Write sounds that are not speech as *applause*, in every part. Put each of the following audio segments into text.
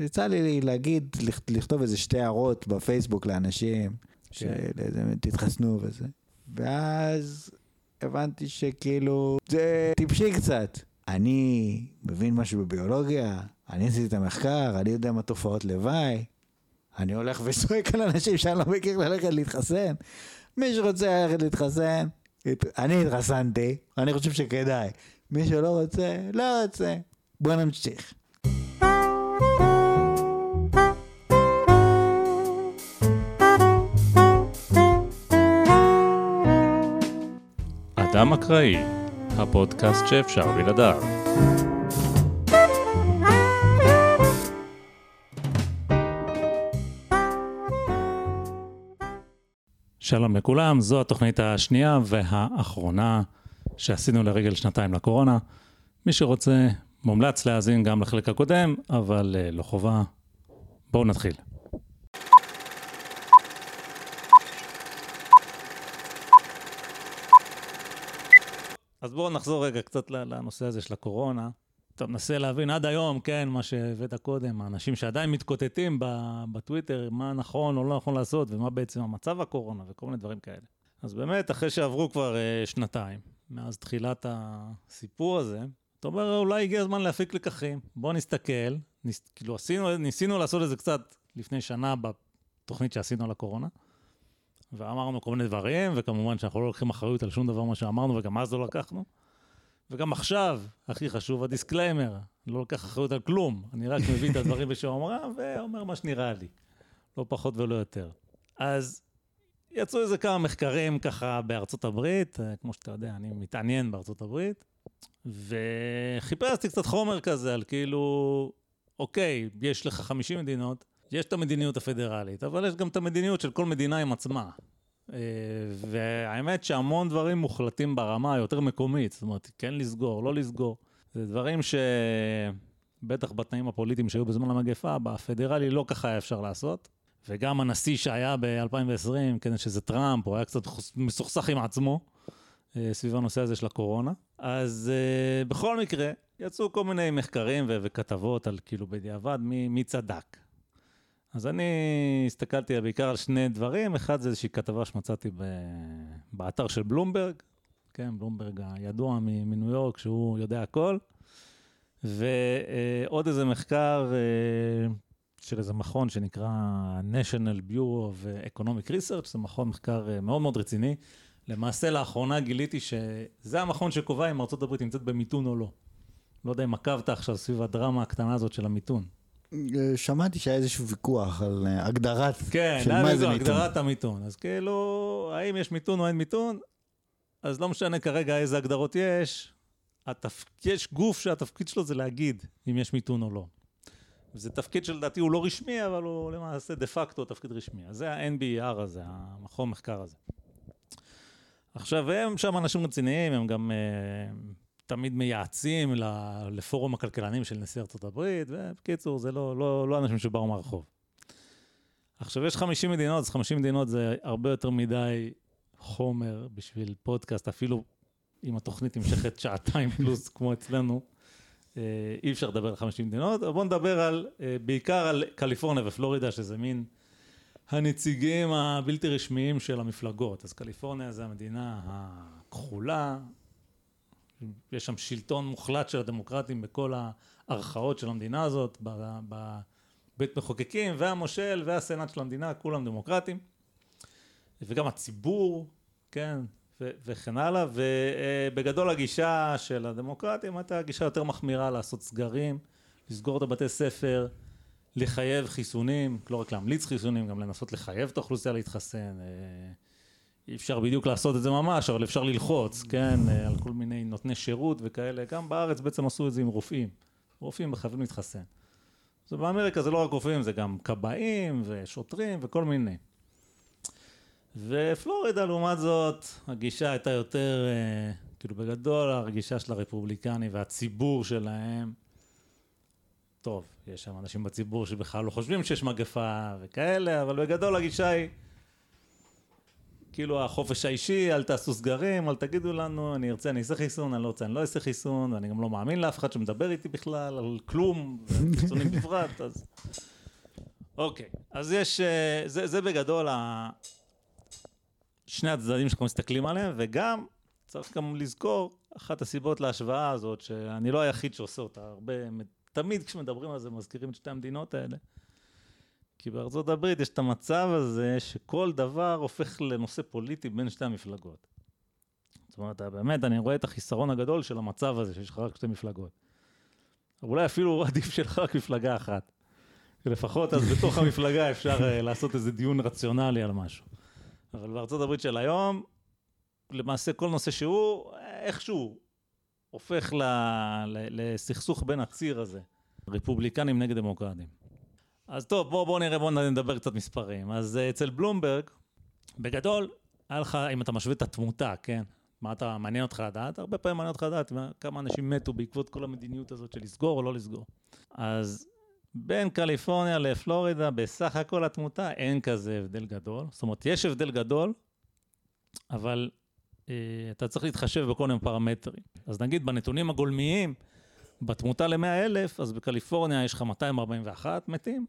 יצא לי להגיד, לכתוב איזה שתי הערות בפייסבוק לאנשים, שתתחסנו וזה. ואז הבנתי שכאילו, זה טיפשי קצת. אני מבין משהו בביולוגיה, אני עשיתי את המחקר, אני יודע מה תופעות לוואי. אני הולך וצועק על אנשים שאני לא מכיר ללכת להתחסן. מי שרוצה ללכת להתחסן, אני התחסנתי, אני חושב שכדאי. מי שלא רוצה, לא רוצה. בוא נמשיך. אדם אקראי, הפודקאסט שאפשר בלעדיו. שלום לכולם, זו התוכנית השנייה והאחרונה שעשינו לרגל שנתיים לקורונה. מי שרוצה, מומלץ להאזין גם לחלק הקודם, אבל uh, לא חובה. בואו נתחיל. אז בואו נחזור רגע קצת לנושא הזה של הקורונה. אתה מנסה להבין עד היום, כן, מה שהבאת קודם, האנשים שעדיין מתקוטטים בטוויטר, מה נכון או לא נכון לעשות, ומה בעצם המצב הקורונה, וכל מיני דברים כאלה. אז באמת, אחרי שעברו כבר אה, שנתיים, מאז תחילת הסיפור הזה, אתה אומר, אולי הגיע הזמן להפיק לקחים. בוא נסתכל, ננס, כאילו עשינו, ניסינו לעשות את זה קצת לפני שנה בתוכנית שעשינו על הקורונה, ואמרנו כל מיני דברים, וכמובן שאנחנו לא לוקחים אחריות על שום דבר מה שאמרנו, וגם אז לא לקחנו. וגם עכשיו, הכי חשוב, ה disclaimer, אני לא לוקח אחריות על כלום, אני רק מביא את הדברים *laughs* בשם אומרם, ואומר מה שנראה לי, לא פחות ולא יותר. אז יצאו איזה כמה מחקרים ככה בארצות הברית, אה, כמו שאתה יודע, אני מתעניין בארצות הברית, וחיפשתי קצת חומר כזה על כאילו, אוקיי, יש לך 50 מדינות, יש את המדיניות הפדרלית, אבל יש גם את המדיניות של כל מדינה עם עצמה. אה, והאמת שהמון דברים מוחלטים ברמה היותר מקומית, זאת אומרת, כן לסגור, לא לסגור. זה דברים שבטח בתנאים הפוליטיים שהיו בזמן המגפה, בפדרלי לא ככה היה אפשר לעשות. וגם הנשיא שהיה ב-2020, כן, שזה טראמפ, הוא היה קצת מסוכסך עם עצמו אה, סביב הנושא הזה של הקורונה. אז uh, בכל מקרה, יצאו כל מיני מחקרים וכתבות על כאילו בדיעבד מי, מי צדק. אז אני הסתכלתי בעיקר על שני דברים, אחד זה איזושהי כתבה שמצאתי ב- באתר של בלומברג, כן, בלומברג הידוע מניו יורק, שהוא יודע הכל, ועוד איזה מחקר uh, של איזה מכון שנקרא National Bureau of Economic Research, זה מכון מחקר uh, מאוד מאוד רציני. למעשה לאחרונה גיליתי שזה המכון שקובע אם ארה"ב נמצאת במיתון או לא. לא יודע אם עקבת עכשיו סביב הדרמה הקטנה הזאת של המיתון. שמעתי שהיה איזשהו ויכוח על אה, הגדרת כן, של מה זה מיתון. כן, הגדרת המיתון. אז כאילו, האם יש מיתון או אין מיתון? אז לא משנה כרגע איזה הגדרות יש, התפ... יש גוף שהתפקיד שלו זה להגיד אם יש מיתון או לא. זה תפקיד שלדעתי הוא לא רשמי, אבל הוא למעשה דה פקטו תפקיד רשמי. אז זה ה-NBR הזה, המכון מחקר הזה. עכשיו, הם שם אנשים רציניים, הם גם uh, תמיד מייעצים לפורום הכלכלנים של נשיא ארצות הברית, ובקיצור, זה לא, לא, לא אנשים שבאו מהרחוב. עכשיו, יש 50 מדינות, אז 50 מדינות זה הרבה יותר מדי חומר בשביל פודקאסט, אפילו אם התוכנית נמשכת *laughs* שעתיים פלוס, כמו אצלנו, אה, אי אפשר לדבר על 50 מדינות, אבל בואו נדבר על, אה, בעיקר על קליפורניה ופלורידה, שזה מין... הנציגים הבלתי רשמיים של המפלגות. אז קליפורניה זה המדינה הכחולה, יש שם שלטון מוחלט של הדמוקרטים בכל הערכאות של המדינה הזאת, בבית מחוקקים והמושל והסנאט של המדינה, כולם דמוקרטים. וגם הציבור, כן, ו- וכן הלאה, ובגדול הגישה של הדמוקרטים הייתה גישה יותר מחמירה לעשות סגרים, לסגור את הבתי ספר, לחייב חיסונים, לא רק להמליץ חיסונים, גם לנסות לחייב את האוכלוסייה להתחסן. אי אפשר בדיוק לעשות את זה ממש, אבל אפשר ללחוץ, כן, אה, על כל מיני נותני שירות וכאלה. גם בארץ בעצם עשו את זה עם רופאים. רופאים חייבים להתחסן. אז באמריקה זה לא רק רופאים, זה גם כבאים ושוטרים וכל מיני. ופלורידה לעומת זאת, הגישה הייתה יותר, אה, כאילו בגדול הרגישה של הרפובליקני והציבור שלהם טוב, יש שם אנשים בציבור שבכלל לא חושבים שיש מגפה וכאלה, אבל בגדול הגישה היא כאילו החופש האישי, אל תעשו סגרים, אל תגידו לנו, אני ארצה, אני אעשה חיסון, אני לא רוצה, אני לא אעשה חיסון, ואני גם לא מאמין לאף אחד שמדבר איתי בכלל על כלום, וחיסונים *laughs* בפרט, אז... אוקיי, אז יש, אה, זה, זה בגדול ה... שני הצדדים שאנחנו מסתכלים עליהם, וגם צריך גם לזכור, אחת הסיבות להשוואה הזאת, שאני לא היחיד שעושה אותה, הרבה, תמיד כשמדברים על זה מזכירים את שתי המדינות האלה. כי בארצות הברית יש את המצב הזה שכל דבר הופך לנושא פוליטי בין שתי המפלגות. זאת אומרת, באמת, אני רואה את החיסרון הגדול של המצב הזה, שיש לך רק שתי מפלגות. אולי אפילו עדיף שיהיה לך רק מפלגה אחת. לפחות אז בתוך המפלגה אפשר uh, לעשות איזה דיון רציונלי על משהו. אבל בארצות הברית של היום, למעשה כל נושא שהוא, איכשהו, הופך ל, ל, לסכסוך בין הציר הזה, רפובליקנים נגד דמוקרטים. אז טוב, בואו בוא נראה, בואו נדבר קצת מספרים. אז uh, אצל בלומברג, בגדול, היה לך, אם אתה משווה את התמותה, כן? מה אתה, מעניין אותך לדעת? הרבה פעמים מעניין אותך לדעת כמה אנשים מתו בעקבות כל המדיניות הזאת של לסגור או לא לסגור. אז בין קליפורניה לפלורידה, בסך הכל התמותה, אין כזה הבדל גדול. זאת אומרת, יש הבדל גדול, אבל אה, אתה צריך להתחשב בכל מיני פרמטרים. אז נגיד בנתונים הגולמיים, בתמותה ל-100 אלף, אז בקליפורניה יש לך 241 מתים,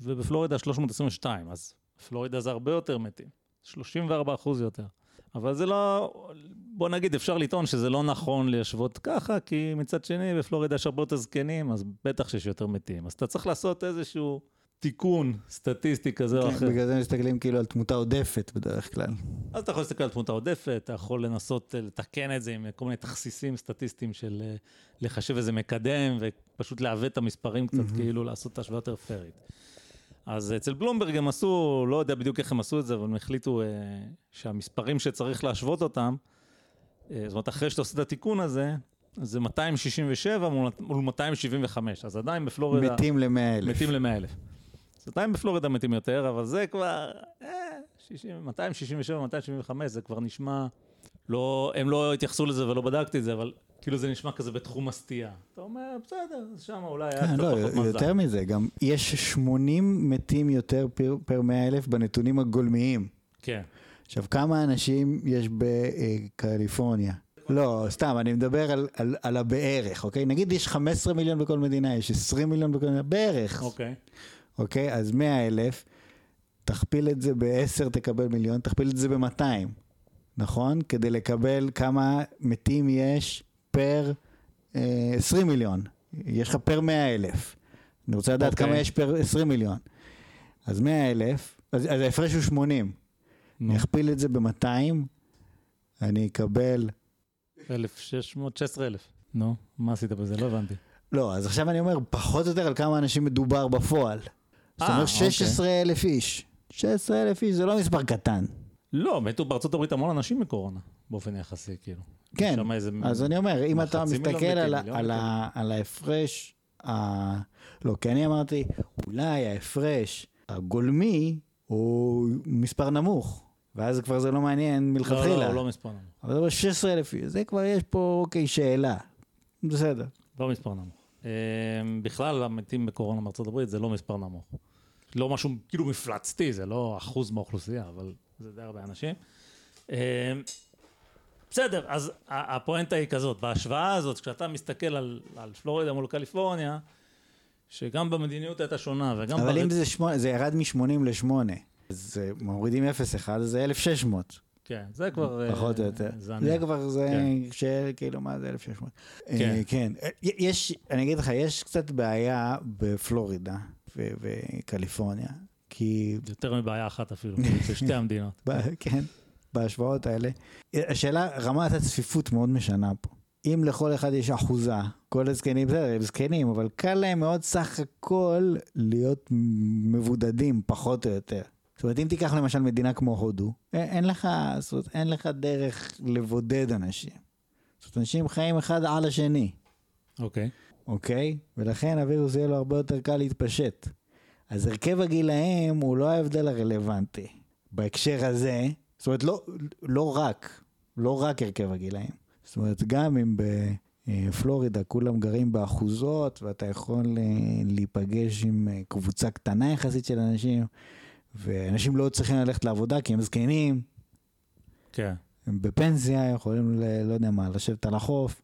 ובפלורידה 322, אז פלורידה זה הרבה יותר מתים, 34 אחוז יותר. אבל זה לא, בוא נגיד, אפשר לטעון שזה לא נכון להשוות ככה, כי מצד שני, בפלורידה יש הרבה יותר זקנים, אז בטח שיש יותר מתים. אז אתה צריך לעשות איזשהו תיקון סטטיסטי כזה כן, או אחר. בגלל זה מסתכלים כאילו על תמותה עודפת בדרך כלל. אז אתה יכול להסתכל על תמותה עודפת, אתה יכול לנסות לתקן את זה עם כל מיני תכסיסים סטטיסטיים של אה, לחשב איזה מקדם, ופשוט לעוות את המספרים קצת, mm-hmm. כאילו לעשות את ההשוואה יותר פיירית. אז אצל בלומברג הם עשו, לא יודע בדיוק איך הם עשו את זה, אבל הם החליטו אה, שהמספרים שצריך להשוות אותם, אה, זאת אומרת, אחרי שאתה עושה את התיקון הזה, זה 267 מול, מול 275, אז עדיין בפלורידה... מתים ל-100 אלף. מתים ל-100 אלף. אז עדיין בפלורידה מתים יותר, אבל זה כבר... אה, 60, 267, 275, זה כבר נשמע... לא, הם לא התייחסו לזה ולא בדקתי את זה, אבל כאילו זה נשמע כזה בתחום הסטייה. אתה אומר, בסדר, שם אולי היה כן, קצת לא, פחות מזל. יותר מזה, גם יש 80 מתים יותר פר, פר 100 אלף בנתונים הגולמיים. כן. עכשיו, כמה אנשים יש בקליפורניה? לא, סתם, אני מדבר על, על, על הבערך, אוקיי? נגיד יש 15 מיליון בכל מדינה, יש 20 מיליון בכל מדינה, בערך. אוקיי. אוקיי? אז 100 אלף, תכפיל את זה ב-10 תקבל מיליון, תכפיל את זה ב-200, נכון? כדי לקבל כמה מתים יש פר אה, 20 מיליון. יש לך פר 100 אלף. אני רוצה לדעת אוקיי. כמה יש פר 20 מיליון. אז 100 אלף, אז, אז ההפרש הוא 80. נו, אני אכפיל את זה ב-200, אני אקבל... 1,600, 16,000. נו, מה עשית בזה? לא הבנתי. לא, אז עכשיו אני אומר, פחות או יותר על כמה אנשים מדובר בפועל. זאת אה, אומרת, אוקיי. 16 אלף איש. 16 אלף איש זה לא מספר קטן. לא, מתו בארצות הברית המון אנשים מקורונה, באופן יחסי, כאילו. כן. אז אני אומר, אם אתה מסתכל על, על ההפרש. לא, כי אני אמרתי, אולי ההפרש הגולמי הוא מספר נמוך, ואז כבר זה לא מעניין לא, מלכתחילה. לא, לא מספר נמוך. אבל זה 16 אלף, זה כבר יש פה, אוקיי, שאלה. בסדר. לא מספר נמוך. אה, בכלל, המתים בקורונה בארצות הברית זה לא מספר נמוך. לא משהו כאילו מפלצתי, זה לא אחוז מהאוכלוסייה, אבל זה די הרבה אנשים. בסדר, אז הפואנטה היא כזאת, בהשוואה הזאת, כשאתה מסתכל על, על פלורידה מול קליפורניה, שגם במדיניות הייתה שונה, וגם... אבל ברצ- אם זה, שמונה, זה ירד מ-80 ל-8, אז מורידים 0-1, אז זה 1,600, כן, זה כבר... אה, פחות או יותר. זה זה. כבר, זה, כן. שכאילו, מה זה 1,600? אה, כן. כן. אה, יש, אני אגיד לך, יש קצת בעיה בפלורידה וקליפורניה, כי, יותר מבעיה אחת אפילו, *laughs* של שתי המדינות. כן, בהשוואות האלה. השאלה, רמת הצפיפות מאוד משנה פה. אם לכל אחד יש אחוזה, כל הזקנים, בסדר, הם זקנים, אבל קל להם מאוד סך הכל להיות מבודדים, פחות או יותר. זאת אומרת, אם תיקח למשל מדינה כמו הודו, אין לך, זאת אומרת, אין לך דרך לבודד אנשים. זאת אומרת, אנשים חיים אחד על השני, אוקיי. אוקיי? ולכן הווירוס יהיה לו הרבה יותר קל להתפשט. אז הרכב הגילאים הוא לא ההבדל הרלוונטי בהקשר הזה. זאת אומרת, לא, לא רק, לא רק הרכב הגילאים. זאת אומרת, גם אם בפלורידה כולם גרים באחוזות, ואתה יכול אה, להיפגש עם אה, קבוצה קטנה יחסית של אנשים, ואנשים לא צריכים ללכת לעבודה כי הם זקנים, כן. הם בפנסיה, יכולים, ל, לא יודע מה, לשבת על החוף,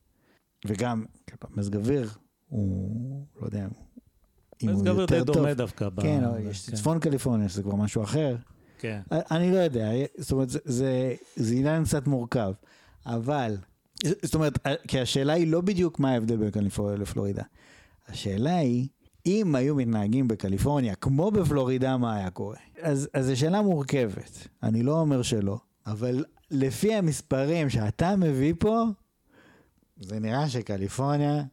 וגם, כאילו, מזג אוויר, הוא, לא יודע, אם הוא מזג אוויר יותר די טוב. דומה דווקא. כן, ב- יש כן. צפון קליפורניה, שזה כבר משהו אחר. כן. אני לא יודע, זאת אומרת, זה, זה, זה עניין קצת מורכב, אבל, זאת אומרת, כי השאלה היא לא בדיוק מה ההבדל בין קליפורניה לפלורידה. השאלה היא, אם היו מתנהגים בקליפורניה כמו בפלורידה, מה היה קורה? אז, אז זו שאלה מורכבת, אני לא אומר שלא, אבל לפי המספרים שאתה מביא פה, זה נראה שקליפורניה,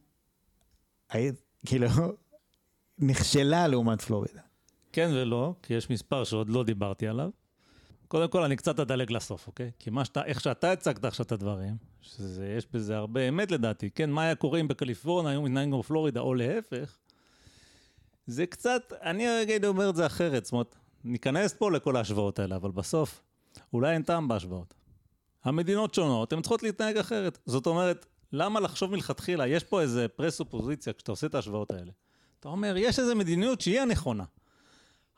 כאילו, נכשלה לעומת פלורידה. כן ולא, כי יש מספר שעוד לא דיברתי עליו. קודם כל, אני קצת אדלג לסוף, אוקיי? כי מה שאתה, איך שאתה הצגת עכשיו את הדברים, שיש בזה הרבה אמת לדעתי, כן? מה היה קורה אם בקליפורניה היו מתנהגים כמו פלורידה, או להפך, זה קצת, אני רגע אומר את זה אחרת, זאת אומרת, ניכנס פה לכל ההשוואות האלה, אבל בסוף, אולי אין טעם בהשוואות. המדינות שונות, הן צריכות להתנהג אחרת. זאת אומרת, למה לחשוב מלכתחילה? יש פה איזה פרסופוזיציה כשאתה עושה את ההשוואות האלה. אתה אומר, יש איזו מדיניות שהיא הנכונה.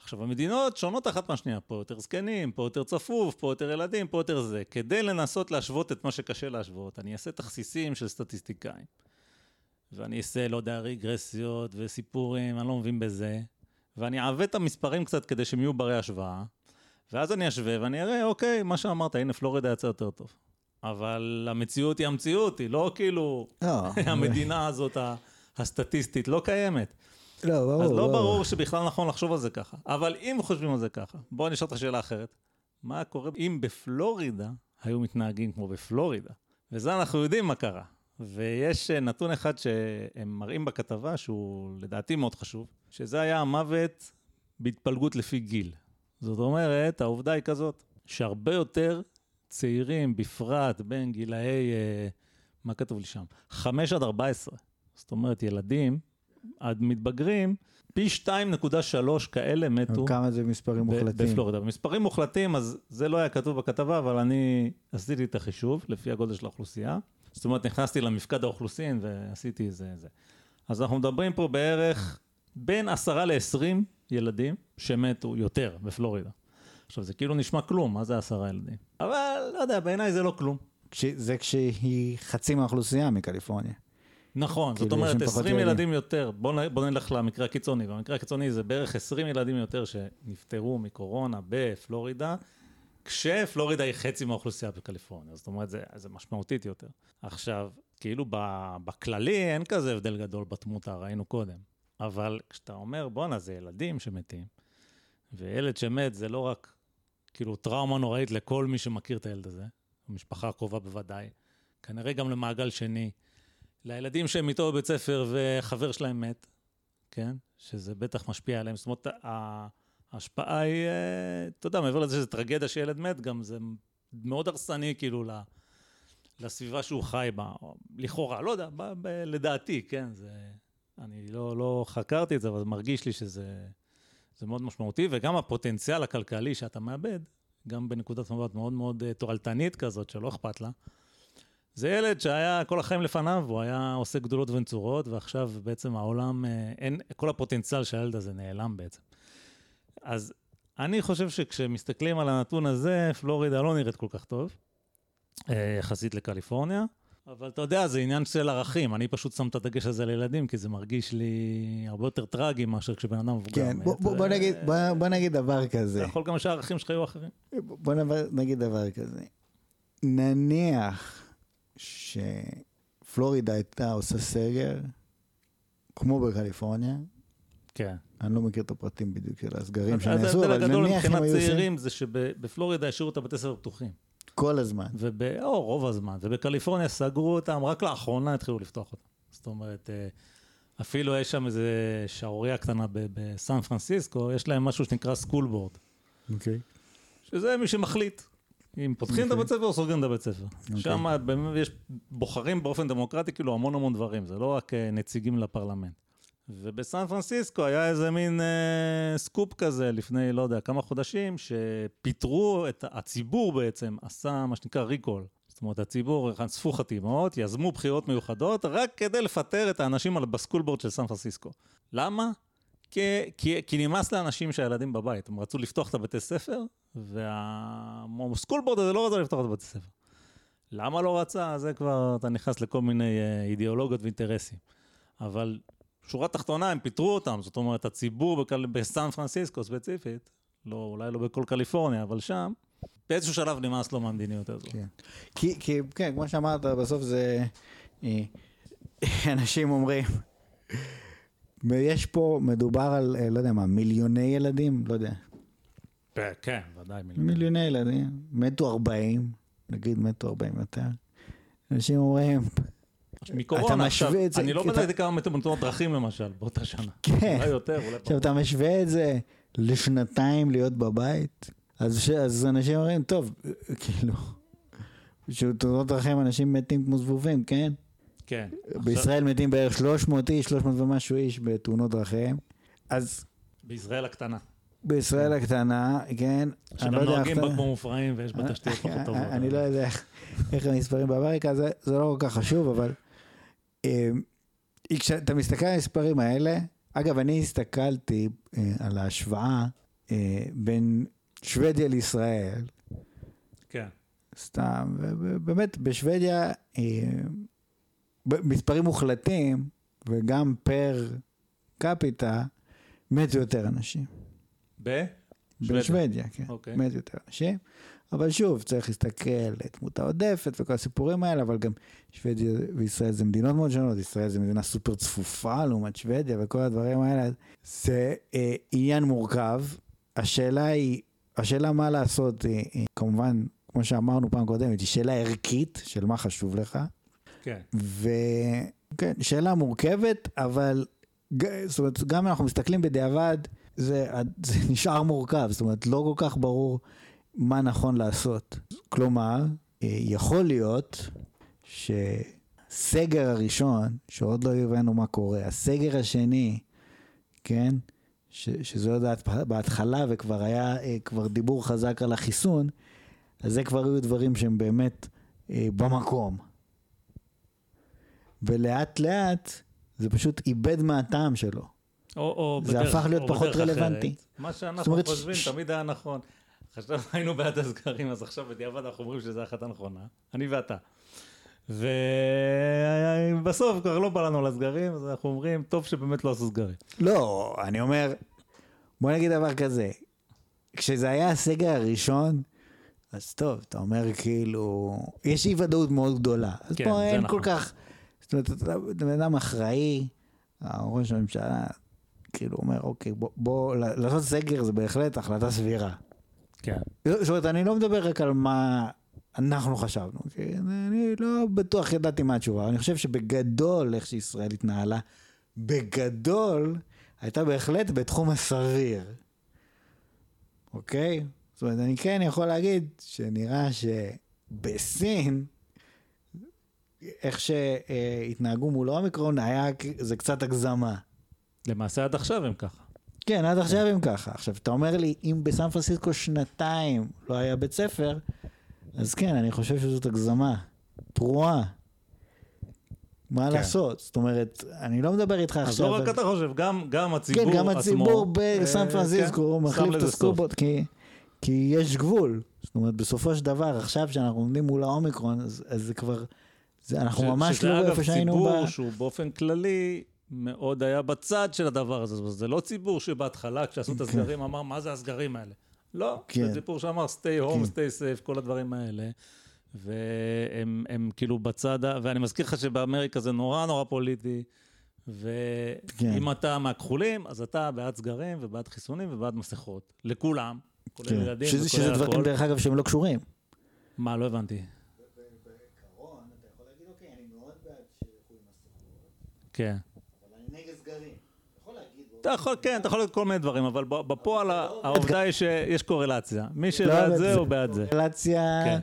עכשיו, המדינות שונות אחת מהשנייה, פה יותר זקנים, פה יותר צפוף, פה יותר ילדים, פה יותר זה. כדי לנסות להשוות את מה שקשה להשוות, אני אעשה תכסיסים של סטטיסטיקאים. ואני אעשה, לא יודע, רגרסיות וסיפורים, אני לא מבין בזה. ואני אעוות את המספרים קצת כדי שהם יהיו ברי השוואה. ואז אני אשווה ואני אראה, אוקיי, מה שאמרת, הנה פלורידה יצא יותר טוב. אבל המציאות היא המציאות, היא לא כאילו לא, *laughs* המדינה הזאת הסטטיסטית לא קיימת. לא, ברור. אז לא ברור שבכלל נכון לחשוב על זה ככה. אבל אם חושבים על זה ככה, בואו נשאל אותך שאלה אחרת. מה קורה אם בפלורידה היו מתנהגים כמו בפלורידה? וזה אנחנו יודעים מה קרה. ויש אה, נתון אחד שהם מראים בכתבה, שהוא לדעתי מאוד חשוב, שזה היה המוות בהתפלגות לפי גיל. זאת אומרת, העובדה היא כזאת, שהרבה יותר צעירים, בפרט בין גילאי, אה, מה כתוב לי שם? 5 עד 14. זאת אומרת, ילדים עד מתבגרים, פי 2.3 כאלה מתו כמה זה מספרים מוחלטים? בפלורידה. במספרים מוחלטים, אז זה לא היה כתוב בכתבה, אבל אני עשיתי את החישוב לפי הגודל של האוכלוסייה. זאת אומרת, נכנסתי למפקד האוכלוסין ועשיתי זה, זה. אז אנחנו מדברים פה בערך בין 10 ל-20 ילדים שמתו יותר בפלורידה. עכשיו, זה כאילו נשמע כלום, מה זה עשרה ילדים? אבל, לא יודע, בעיניי זה לא כלום. זה כשהיא חצי מהאוכלוסייה מקליפורניה. נכון, זאת כאילו, אומרת, שם פחות 20 ילדים. ילדים יותר, בוא, נ, בוא נלך למקרה הקיצוני, והמקרה הקיצוני זה בערך 20 ילדים יותר שנפטרו מקורונה בפלורידה, כשפלורידה היא חצי מהאוכלוסייה בקליפורניה, זאת אומרת, זה, זה משמעותית יותר. עכשיו, כאילו בכללי אין כזה הבדל גדול בתמותה, ראינו קודם, אבל כשאתה אומר, בואנה, זה ילדים שמתים, וילד שמת זה לא רק כאילו טראומה נוראית לכל מי שמכיר את הילד הזה, המשפחה הקרובה בוודאי, כנראה גם למעגל שני. לילדים שהם איתו בבית ספר וחבר שלהם מת, כן? שזה בטח משפיע עליהם. זאת אומרת, ההשפעה היא, אה, אתה יודע, מעבר לזה שזה טרגדיה שילד מת, גם זה מאוד הרסני כאילו לסביבה שהוא חי בה, או לכאורה, לא יודע, ב- ב- לדעתי, כן? זה, אני לא, לא חקרתי את זה, אבל מרגיש לי שזה זה מאוד משמעותי, וגם הפוטנציאל הכלכלי שאתה מאבד, גם בנקודת מבט מאוד מאוד אה, תועלתנית כזאת, שלא אכפת לה, זה ילד שהיה כל החיים לפניו, הוא היה עושה גדולות ונצורות, ועכשיו בעצם העולם, אה, אין, כל הפוטנציאל של הילד הזה נעלם בעצם. אז אני חושב שכשמסתכלים על הנתון הזה, פלורידה לא נראית כל כך טוב, אה, יחסית לקליפורניה, אבל אתה יודע, זה עניין של ערכים, אני פשוט שם את הדגש הזה לילדים, כי זה מרגיש לי הרבה יותר טרגי מאשר כשבן אדם מבוגר כן. בוא- בוא בוא ו- נגיד- בוא- בוא נגיד דבר זה כזה. יכול גם שהערכים שלך יהיו אחרים. בוא נגיד דבר כזה. נניח שפלורידה הייתה עושה סגר, כמו בקליפורניה, כן. אני לא מכיר את הפרטים בדיוק של הסגרים שנעשו, ההבדל אבל הגדול נניח מבחינת היו עושים צעירים זה שבפלורידה השאירו את הבתי ספר פתוחים. כל הזמן. וב... או רוב הזמן, ובקליפורניה סגרו אותם, רק לאחרונה התחילו לפתוח אותם. זאת אומרת, אה, אפילו יש שם איזה שערורייה קטנה בסן פרנסיסקו, יש להם משהו שנקרא סקול בורד, אוקיי. שזה מי שמחליט. אם פותחים את. הבית ספר או סוגרים את הבית ספר. אוקיי. שם באמת יש, בוחרים באופן דמוקרטי כאילו המון המון דברים, זה לא רק אה, נציגים לפרלמנט. ובסן פרנסיסקו היה איזה מין אה, סקופ כזה לפני, לא יודע, כמה חודשים, שפיטרו את הציבור בעצם, עשה מה שנקרא recall. זאת אומרת, הציבור אספו חתימות, יזמו בחירות מיוחדות, רק כדי לפטר את האנשים על ב school board של סן פרנסיסקו. למה? כי, כי, כי נמאס לאנשים שהילדים בבית, הם רצו לפתוח את הבתי ספר, וה school board הזה לא רצה לפתוח את הבתי ספר. למה לא רצה? זה כבר, אתה נכנס לכל מיני אה, אידיאולוגיות ואינטרסים. אבל שורה תחתונה, הם פיטרו אותם, זאת אומרת, הציבור בקל... בסן פרנסיסקו ספציפית, לא, אולי לא בכל קליפורניה, אבל שם, באיזשהו שלב נמאס לו מהמדיניות הזו. כן. כי, כי, כן, כמו שאמרת, בסוף זה... אה, *laughs* אנשים אומרים, ויש פה, מדובר על, אה, לא יודע מה, מיליוני ילדים, לא יודע. כן, ודאי מיליוני. מיליוני ילדים, מתו 40, נגיד מתו 40 יותר. אנשים אומרים, מקורונה עכשיו, זה- אני לא בדקתי כמה מתו בתאונות דרכים למשל, באותה שנה. *laughs* כן. אולי יותר, אולי עכשיו פחות. אתה משווה את זה לשנתיים להיות בבית, אז, ש... אז אנשים אומרים, טוב, כאילו, בתאונות דרכים אנשים מתים כמו זבובים, כן? כן. עכשיו, בישראל מתים בערך 300 איש, 300 ומשהו איש בתאונות דרכים. אז בישראל הקטנה. בישראל הקטנה, כן, אני שגם לא יודע נוהגים. בה כמו מופרעים ויש בה תשתיות פחות טובות. אני לא יודע איך- המספרים באמריקה, זה לא כל כך חשוב, אבל אה, כשאתה מסתכל על המספרים האלה, אגב, אני הסתכלתי אה, על ההשוואה אה, בין שוודיה לישראל, כן. סתם, ובאמת בשוודיה, אה, במספרים מוחלטים, וגם פר קפיטה, מתו יותר אנשים. ב? בשוודיה, כן. אוקיי. מתו יותר אנשים. אבל שוב, צריך להסתכל על תמותה עודפת וכל הסיפורים האלה, אבל גם שוודיה וישראל זה מדינות מאוד שונות, ישראל זה מדינה סופר צפופה לעומת שוודיה וכל הדברים האלה, זה אה, עניין מורכב. השאלה היא, השאלה מה לעשות, היא, היא, כמובן, כמו שאמרנו פעם קודמת, היא שאלה ערכית של מה חשוב לך, כן. וכן, שאלה מורכבת, אבל זאת אומרת, גם אם אנחנו מסתכלים בדיעבד, זה, זה נשאר מורכב, זאת אומרת, לא כל כך ברור מה נכון לעשות. כלומר, אה, יכול להיות שסגר הראשון, שעוד לא הבנו מה קורה, הסגר השני, כן, ש, שזה עוד בהת- בהתחלה וכבר היה אה, כבר דיבור חזק על החיסון, אז זה כבר היו דברים שהם באמת אה, במקום. ולאט לאט זה איבד איבד מהטעם שלו. או, או זה בדרך, הפך להיות או פחות רלוונטי. אחרת. מה שאנחנו אומרת, חושבים ש- תמיד היה נכון. עכשיו *laughs* היינו בעד הסגרים, אז עכשיו בדיעבד אנחנו אומרים שזו החלטה נכונה. אני ואתה. ובסוף כבר לא בא לנו על הסגרים, אז אנחנו אומרים, טוב שבאמת לא עשו סגרים. לא, אני אומר, בוא נגיד דבר כזה, כשזה היה הסגר הראשון, אז טוב, אתה אומר כאילו, יש אי ודאות מאוד גדולה. אז כן, פה אין נכון. כל כך, זאת אומרת, אתה בן אדם אחראי, ראש הממשלה, כאילו אומר, אוקיי, בוא, בוא, לעשות סגר זה בהחלט החלטה סבירה. כן. זאת אומרת, אני לא מדבר רק על מה אנחנו חשבנו, כי אני לא בטוח ידעתי מה התשובה, אני חושב שבגדול, איך שישראל התנהלה, בגדול, הייתה בהחלט בתחום הסביר, אוקיי? זאת אומרת, אני כן יכול להגיד שנראה שבסין, איך שהתנהגו מול האומיקרון, היה, זה קצת הגזמה. למעשה עד עכשיו הם ככה. כן, עד עכשיו הם ככה. עכשיו, אתה אומר לי, אם בסן פרנסיסקו שנתיים לא היה בית ספר, אז כן, אני חושב שזאת הגזמה. פרועה. מה כן. לעשות? זאת אומרת, אני לא מדבר איתך אז עכשיו... לא רק אתה חושב, גם, גם הציבור כן, עצמו... גם הציבור בסן אה, פרנסיסקו כן, מחליף את. הסקובוט, כי, כי יש גבול. זאת אומרת, בסופו של דבר, עכשיו שאנחנו עומדים מול האומיקרון, אז, אז זה כבר... זה, אנחנו ש- ממש שזה לא אגב איפה שהיינו ציבור ב... שהוא באופן כללי מאוד היה בצד של הדבר הזה. זה לא ציבור שבהתחלה, כשעשו את הסגרים, אמר, מה זה הסגרים האלה? לא, כן. זה ציבור שאמר, stay home, כן. stay safe, כל הדברים האלה. והם הם כאילו בצד, ואני מזכיר לך שבאמריקה זה נורא נורא פוליטי. כן. ואם אתה מהכחולים, אז אתה בעד סגרים ובעד חיסונים ובעד מסכות. לכולם, כולל כן. ילדים שזה, שזה וכולל דברים. דרך אגב, שהם לא קשורים. מה, לא הבנתי. בעיקרון, אתה יכול להגיד, אוקיי, אני מאוד בעד שילכו עם מסכות, כן. אבל אני נגד סגרים. יכול להגיד... אתה יכול, כן, אתה יכול להגיד כל מיני דברים, אבל בפועל ה- העובדה היא שיש קורלציה. מי שבעד לא, אבל זה, הוא בעד זה. קורלציה, כן.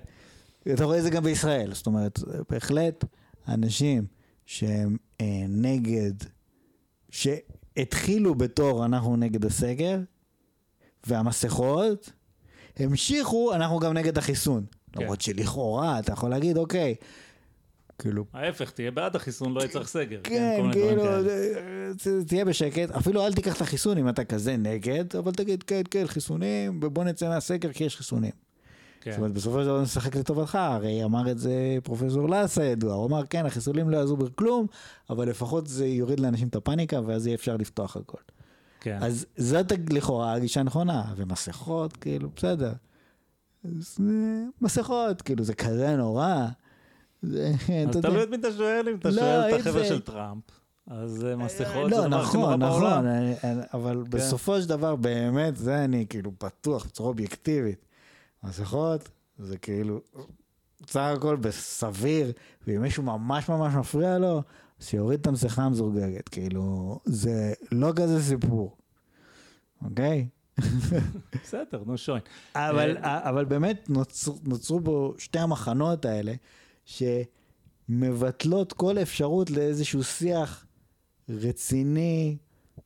אתה רואה את זה גם בישראל, זאת אומרת, בהחלט אנשים שהם אה, נגד, שהתחילו בתור אנחנו נגד הסגר והמסכות, המשיכו, אנחנו גם נגד החיסון. כן. למרות שלכאורה אתה יכול להגיד, אוקיי, כאילו, ההפך, תהיה בעד החיסון, לא צריך סגר. כן, דברים כאילו, תהיה בשקט, אפילו אל תיקח את החיסון אם אתה כזה נגד, אבל תגיד, כן, כן, חיסונים, ובוא נצא מהסגר כי יש חיסונים. כן. זאת אומרת, בסופו של דבר נשחק לטובתך, הרי אמר את זה פרופסור לאס הידוע, הוא אמר, כן, החיסונים לא יעזרו בכלום, אבל לפחות זה יוריד לאנשים את הפאניקה, ואז יהיה אפשר לפתוח הכל. כן. אז זאת לכאורה הגישה הנכונה, ומסכות, כאילו, בסדר. אה, מסכות, כאילו, זה כזה נורא. *laughs* אז. תלוי את מי אתה שואל, אם אתה לא, שואל את החבר'ה של טראמפ, אז אה, מסכות לא, זה דבר הכי נורא נכון, נכון, בעולם. אני- אני- אבל כן. בסופו של דבר, באמת, זה אני כאילו בטוח בצורה אובייקטיבית. מסכות, זה כאילו, בסך הכל בסביר, ואם מישהו ממש ממש מפריע לו, שיוריד את המסכה המזורגגת, כאילו, זה לא כזה סיפור, אוקיי? *laughs* בסדר, נו שוין. אבל, אבל באמת נוצר, נוצרו בו שתי המחנות האלה, שמבטלות כל אפשרות לאיזשהו שיח רציני,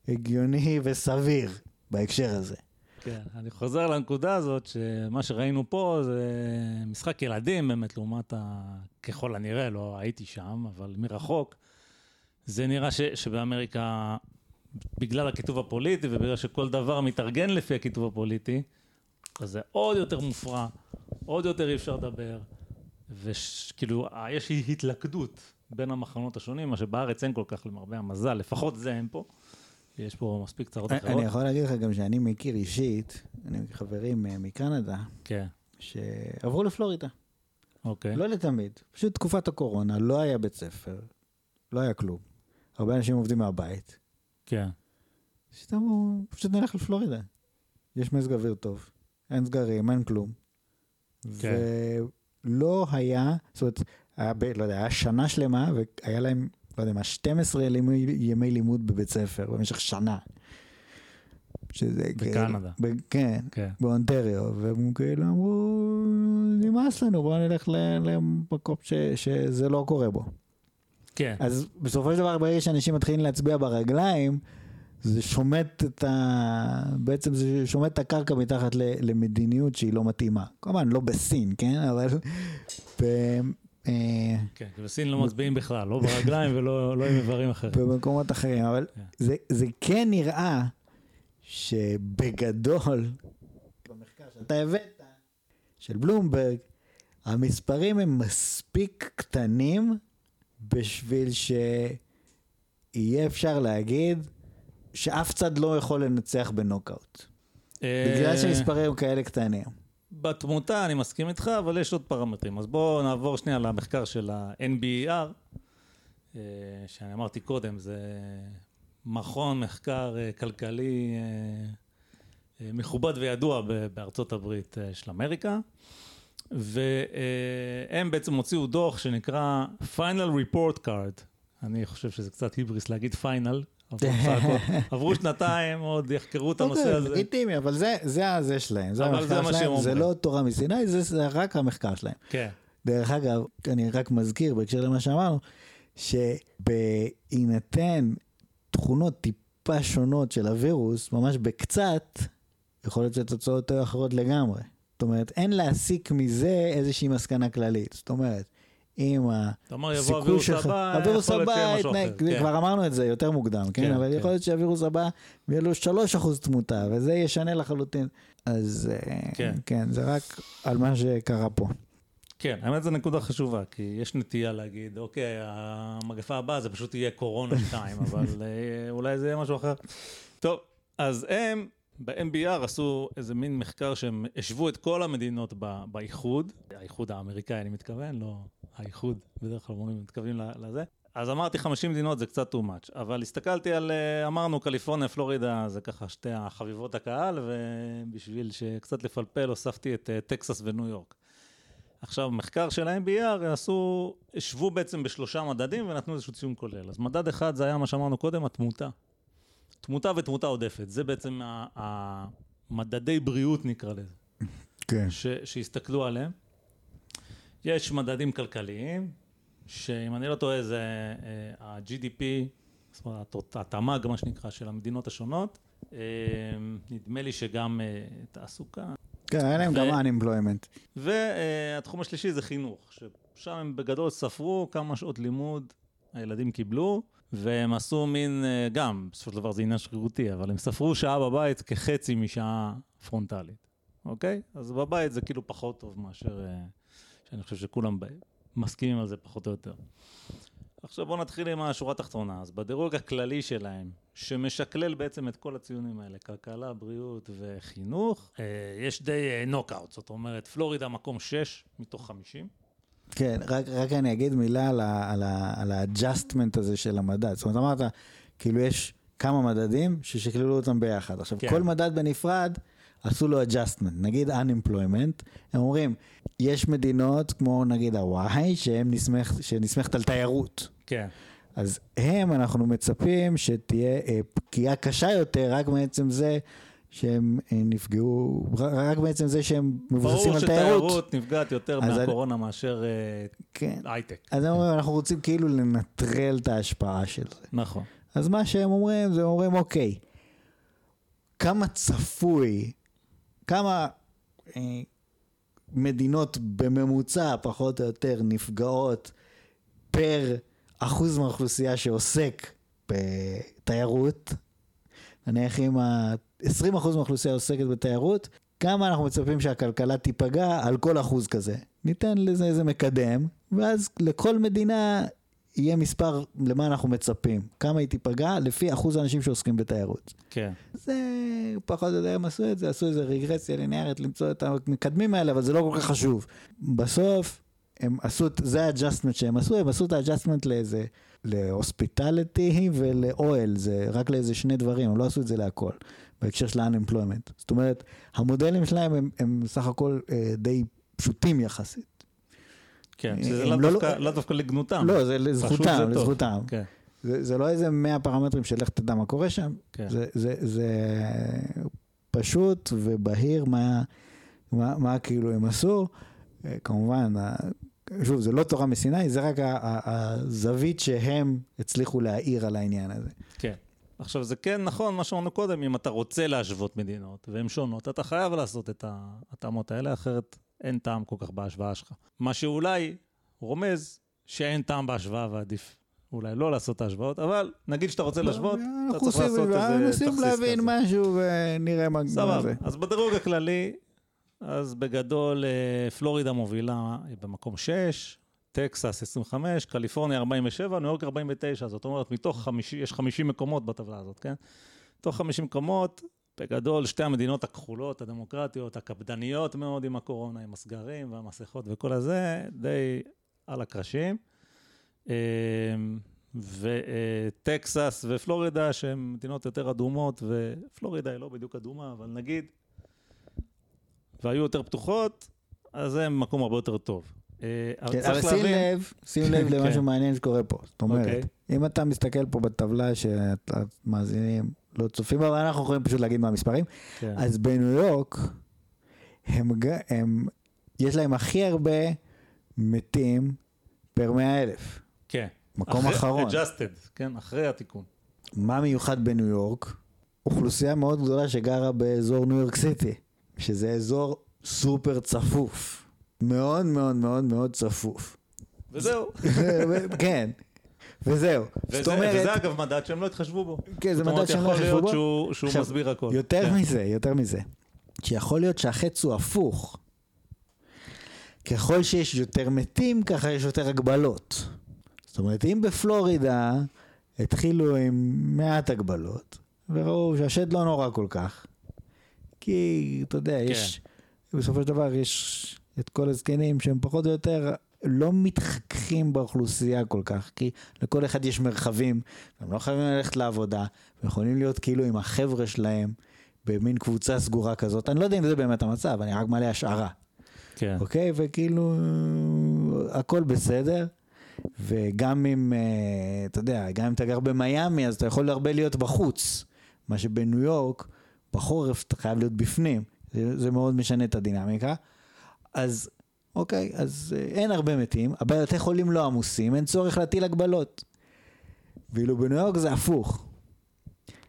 הגיוני וסביר בהקשר הזה. כן, אני חוזר לנקודה הזאת, שמה שראינו פה זה משחק ילדים באמת, לעומת ה... ככל הנראה, לא הייתי שם, אבל מרחוק, זה נראה ש... שבאמריקה, בגלל הכיתוב הפוליטי ובגלל שכל דבר מתארגן לפי הכיתוב הפוליטי, אז זה עוד יותר מופרע, עוד יותר אי אפשר לדבר, וכאילו, יש התלכדות בין המחנות השונים, מה שבארץ אין כל כך למרבה המזל, לפחות זה אין פה. יש פה מספיק צרות אחרות. אני יכול להגיד לך גם שאני מכיר אישית, אני מכיר חברים אה, מקנדה, כן, שעברו לפלורידה. אוקיי. לא לתמיד, פשוט תקופת הקורונה, לא היה בית ספר, לא היה כלום. הרבה אנשים עובדים מהבית. כן. פשוט אמרו, פשוט נלך לפלורידה. יש מזג אוויר טוב, אין סגרים, אין כלום. כן. ולא היה, זאת אומרת, היה, ב, לא יודע, היה שנה שלמה, והיה להם, לא יודע מה, 12 ימי, ימי לימוד בבית ספר במשך שנה. שזה בקנדה. ב, כן, כן. באונטריו, והם כאילו אמרו, נמאס לנו, בואו נלך למקום ש, שזה לא קורה בו. כן. אז בסופו של דבר, ברגע שאנשים מתחילים להצביע ברגליים, זה שומט את ה... בעצם זה שומט את הקרקע מתחת. למדיניות שהיא לא מתאימה. כמובן, לא בסין, כן? אבל... אה, כן, בסין לא מצביעים בכלל, לא ברגליים ולא לא עם איברים אחרים. במקומות אחרים, אבל כן. זה, זה כן נראה שבגדול, במחקר שאתה הבאת, של בלומברג, המספרים הם מספיק קטנים בשביל שיהיה אפשר להגיד שאף צד לא יכול לנצח בנוקאוט. בגלל אה, שהמספרים הם כאלה קטנים. בתמותה אני מסכים איתך, אבל יש עוד פרמטרים. אז בואו נעבור שנייה למחקר של ה-NBER, אה, שאני אמרתי קודם, זה מכון מחקר אה, כלכלי מכובד וידוע בארצות הברית של אמריקה, והם בעצם הוציאו דוח שנקרא Final Report Card. אני חושב שזה קצת היבריס להגיד פיינל, *laughs* עברו שנתיים, עוד יחקרו את הנושא אוקיי, הזה. לגיטימי, אבל זה, זה הזה שלהם, זה המחקר שלהם, זה. לא תורה מסיני, זה, רק המחקר שלהם. כן, דרך אגב, אני רק מזכיר בהקשר למה שאמרנו, שבהינתן תכונות טיפה שונות של הווירוס, ממש בקצת, יכול להיות שהתוצאות יהיו אחרות לגמרי. זאת אומרת, אין להסיק מזה איזושהי מסקנה כללית. זאת אומרת, אם אתה אומר יבוא הסיכוי הווירוס שלך, הבא, הווירוס יכול להיות שיהיה הבא, אחר. כן. כבר אמרנו את זה יותר מוקדם, כן? כן, אבל כן. יכול להיות שהווירוס הבא, יהיה לו 3% תמותה, וזה ישנה לחלוטין. אז אה, כן. כן, זה רק על מה שקרה פה. כן, האמת זו נקודה חשובה, כי יש נטייה להגיד, אוקיי, המגפה הבאה זה פשוט יהיה קורונה 2, *laughs* אבל אה, אולי זה יהיה משהו אחר. טוב, אז הם ב-MBR עשו איזה מין מחקר שהם השוו את כל המדינות ב- באיחוד, האיחוד האמריקאי אני מתכוון, לא האיחוד, בדרך כלל אומרים, מתכוונים לזה. אז אמרתי 50 מדינות זה קצת too much, אבל הסתכלתי על, אה, אמרנו קליפורניה, פלורידה, זה ככה שתי החביבות הקהל, ובשביל שקצת לפלפל הוספתי את אה, טקסס וניו יורק. עכשיו, מחקר של ה-MBR עשו, השוו בעצם בשלושה מדדים ונתנו איזשהו ציון כולל. אז מדד אחד זה היה מה שאמרנו קודם, התמותה. תמותה ותמותה עודפת, זה בעצם המדדי בריאות נקרא לזה, כן. ש, שהסתכלו עליהם. יש מדדים כלכליים, שאם אני לא טועה זה אה, ה-GDP, זאת אומרת הת- התמ"ג מה שנקרא, של המדינות השונות. אה, נדמה לי שגם אה, תעסוקה, כן, היה להם גם unemployment. והתחום השלישי זה חינוך, שם הם בגדול ספרו כמה שעות לימוד הילדים קיבלו, והם עשו מין, אה, גם, בסופו של דבר זה עניין שרירותי, אבל הם ספרו שעה בבית כחצי משעה פרונטלית, אוקיי? אז בבית זה כאילו פחות טוב מאשר, אה, שאני חושב שכולם מסכימים על זה פחות או יותר. עכשיו בואו נתחיל עם השורה התחתונה. אז בדירוג הכללי שלהם, שמשקלל בעצם את כל הציונים האלה, כלכלה, בריאות וחינוך, אה, יש די נוקאוט, זאת אומרת, פלורידה מקום 6 מתוך 50. כן, רק, רק אני אגיד מילה על, על, על ה adjustment הזה של המדד. זאת אומרת, אמרת, כאילו יש כמה מדדים ששקללו אותם ביחד. עכשיו, כן. כל מדד בנפרד, עשו לו adjustment. נגיד unemployment, הם אומרים, יש מדינות כמו נגיד הוואי, שנסמכת על תיירות. כן. אז הם, אנחנו מצפים שתהיה אה, פגיעה קשה יותר רק מעצם זה שהם אה, נפגעו, רק בעצם זה שהם מבוססים ברור על תיירות. שתיירות נפגעת יותר מהקורונה מאשר אה, כן. הייטק. אז הם אומרים, אנחנו רוצים כאילו לנטרל את ההשפעה של זה. נכון. אז מה שהם אומרים, זה אומרים, אוקיי, כמה צפוי, כמה אה, מדינות בממוצע, פחות או יותר, נפגעות פר אחוז מהאוכלוסייה שעוסק בתיירות, נניח אם ה-20% מהאוכלוסייה עוסקת בתיירות, כמה אנחנו מצפים שהכלכלה תיפגע על כל אחוז כזה. ניתן לזה איזה מקדם, ואז לכל מדינה יהיה מספר למה אנחנו מצפים. כמה היא תיפגע לפי אחוז האנשים שעוסקים בתיירות. כן. זה פחות או יותר הם עשו את זה, עשו איזה רגרסיה ליניארית למצוא את המקדמים האלה, אבל זה לא כל כך חשוב. בסוף, הם עשו, את- זה ה adjustment שהם עשו, הם עשו את ה adjustment לאיזה, ל hospitality ול oil, זה רק לאיזה שני דברים, הם לא עשו את זה להכל, בהקשר של ה-unemployment. זאת אומרת, המודלים שלהם הם, הם סך הכל אה, די פשוטים יחסית. כן, הם שזה לא- לאו דווקא- לאו דווקא לגנותם. לא, זה לזכותם, זה. לזכותם. כן, זה, זה לא איזה 100 פרמטרים של לך תדע מה קורה שם, כן. זה, זה, זה פשוט ובהיר מה, מה, מה כאילו הם עשו. אה, כמובן, שוב, זה לא תורה מסיני, זה רק הזווית שהם הצליחו להעיר על העניין הזה. כן. עכשיו, זה כן נכון, מה שאמרנו קודם, אם אתה רוצה להשוות מדינות, והן שונות, אתה חייב לעשות את ההתאמות האלה, אחרת אין טעם כל כך בהשוואה שלך. מה שאולי רומז שאין טעם בהשוואה ועדיף אולי לא לעשות את ההשוואות, אבל נגיד שאתה רוצה להשוות, אתה אנחנו צריך לעשות איזה מנסים תכסיס להבין כזה. משהו ונראה מה מה סבבה. זה. אז בדירוג הכללי, אז בגדול אה, פלורידה מובילה במקום 6, טקסס 25, קליפורניה 47, ניו יורק 49, זאת אומרת מתוך 50, יש 50 מקומות בטבלה הזאת, כן? מתוך 50 מקומות, בגדול שתי המדינות הכחולות, הדמוקרטיות, הקפדניות מאוד עם הקורונה, עם הסגרים והמסכות וכל הזה, די על הקרשים. אה, וטקסס ופלורידה שהן מדינות יותר אדומות, ופלורידה היא לא בדיוק אדומה, אבל נגיד, והיו יותר פתוחות, אז זה מקום הרבה יותר טוב. אה, כן, אבל שים לב, שים לב *laughs* כן. למשהו מעניין שקורה פה. זאת אומרת, אוקיי. אם אתה מסתכל פה בטבלה שהמאזינים לא צופים אבל אנחנו יכולים פשוט להגיד מה המספרים. כן. אז בניו יורק, הם, יש להם הכי הרבה מתים פר מאה אלף. כן. מקום אחרון. adjusted, כן, אחרי התיקון. מה מיוחד בניו יורק? אוכלוסייה מאוד גדולה שגרה באזור ניו יורק סיטי, שזה אזור סופר צפוף. מאוד מאוד מאוד מאוד צפוף. וזהו. כן, וזהו. זאת וזה, אומרת, וזה אגב מדד שהם לא התחשבו בו. כן, זה זאת אומרת, מדד שהם לא יכול חשבו להיות בו. שהוא, שהוא עכשיו, מסביר הכל. יותר כן. מזה, יותר מזה. שיכול להיות שהחץ הוא הפוך. ככל שיש יותר מתים, ככה יש יותר הגבלות. זאת אומרת, אם בפלורידה התחילו עם מעט הגבלות, וראו שהשד לא נורא כל כך, כי, אתה יודע, יש, בסופו של דבר יש את כל הזקנים שהם פחות או יותר לא מתחככים באוכלוסייה כל כך, כי לכל אחד יש מרחבים, הם לא חייבים ללכת לעבודה, הם יכולים להיות כאילו עם החבר'ה שלהם במין קבוצה סגורה כזאת. אני לא יודע אם זה באמת המצב, אני רק מעלה השערה, כן. אוקיי? וכאילו, הכל בסדר. וגם אם, אה, אתה יודע, גם אם אתה גר במיאמי, אז אתה יכול הרבה להיות בחוץ. מה שבניו יורק, בחורף אתה חייב להיות בפנים. זה, זה מאוד משנה את הדינמיקה. אז, אוקיי, אז אה, אין הרבה מתים, הבתי חולים לא עמוסים, אין צורך להטיל הגבלות. ואילו בניו יורק זה הפוך.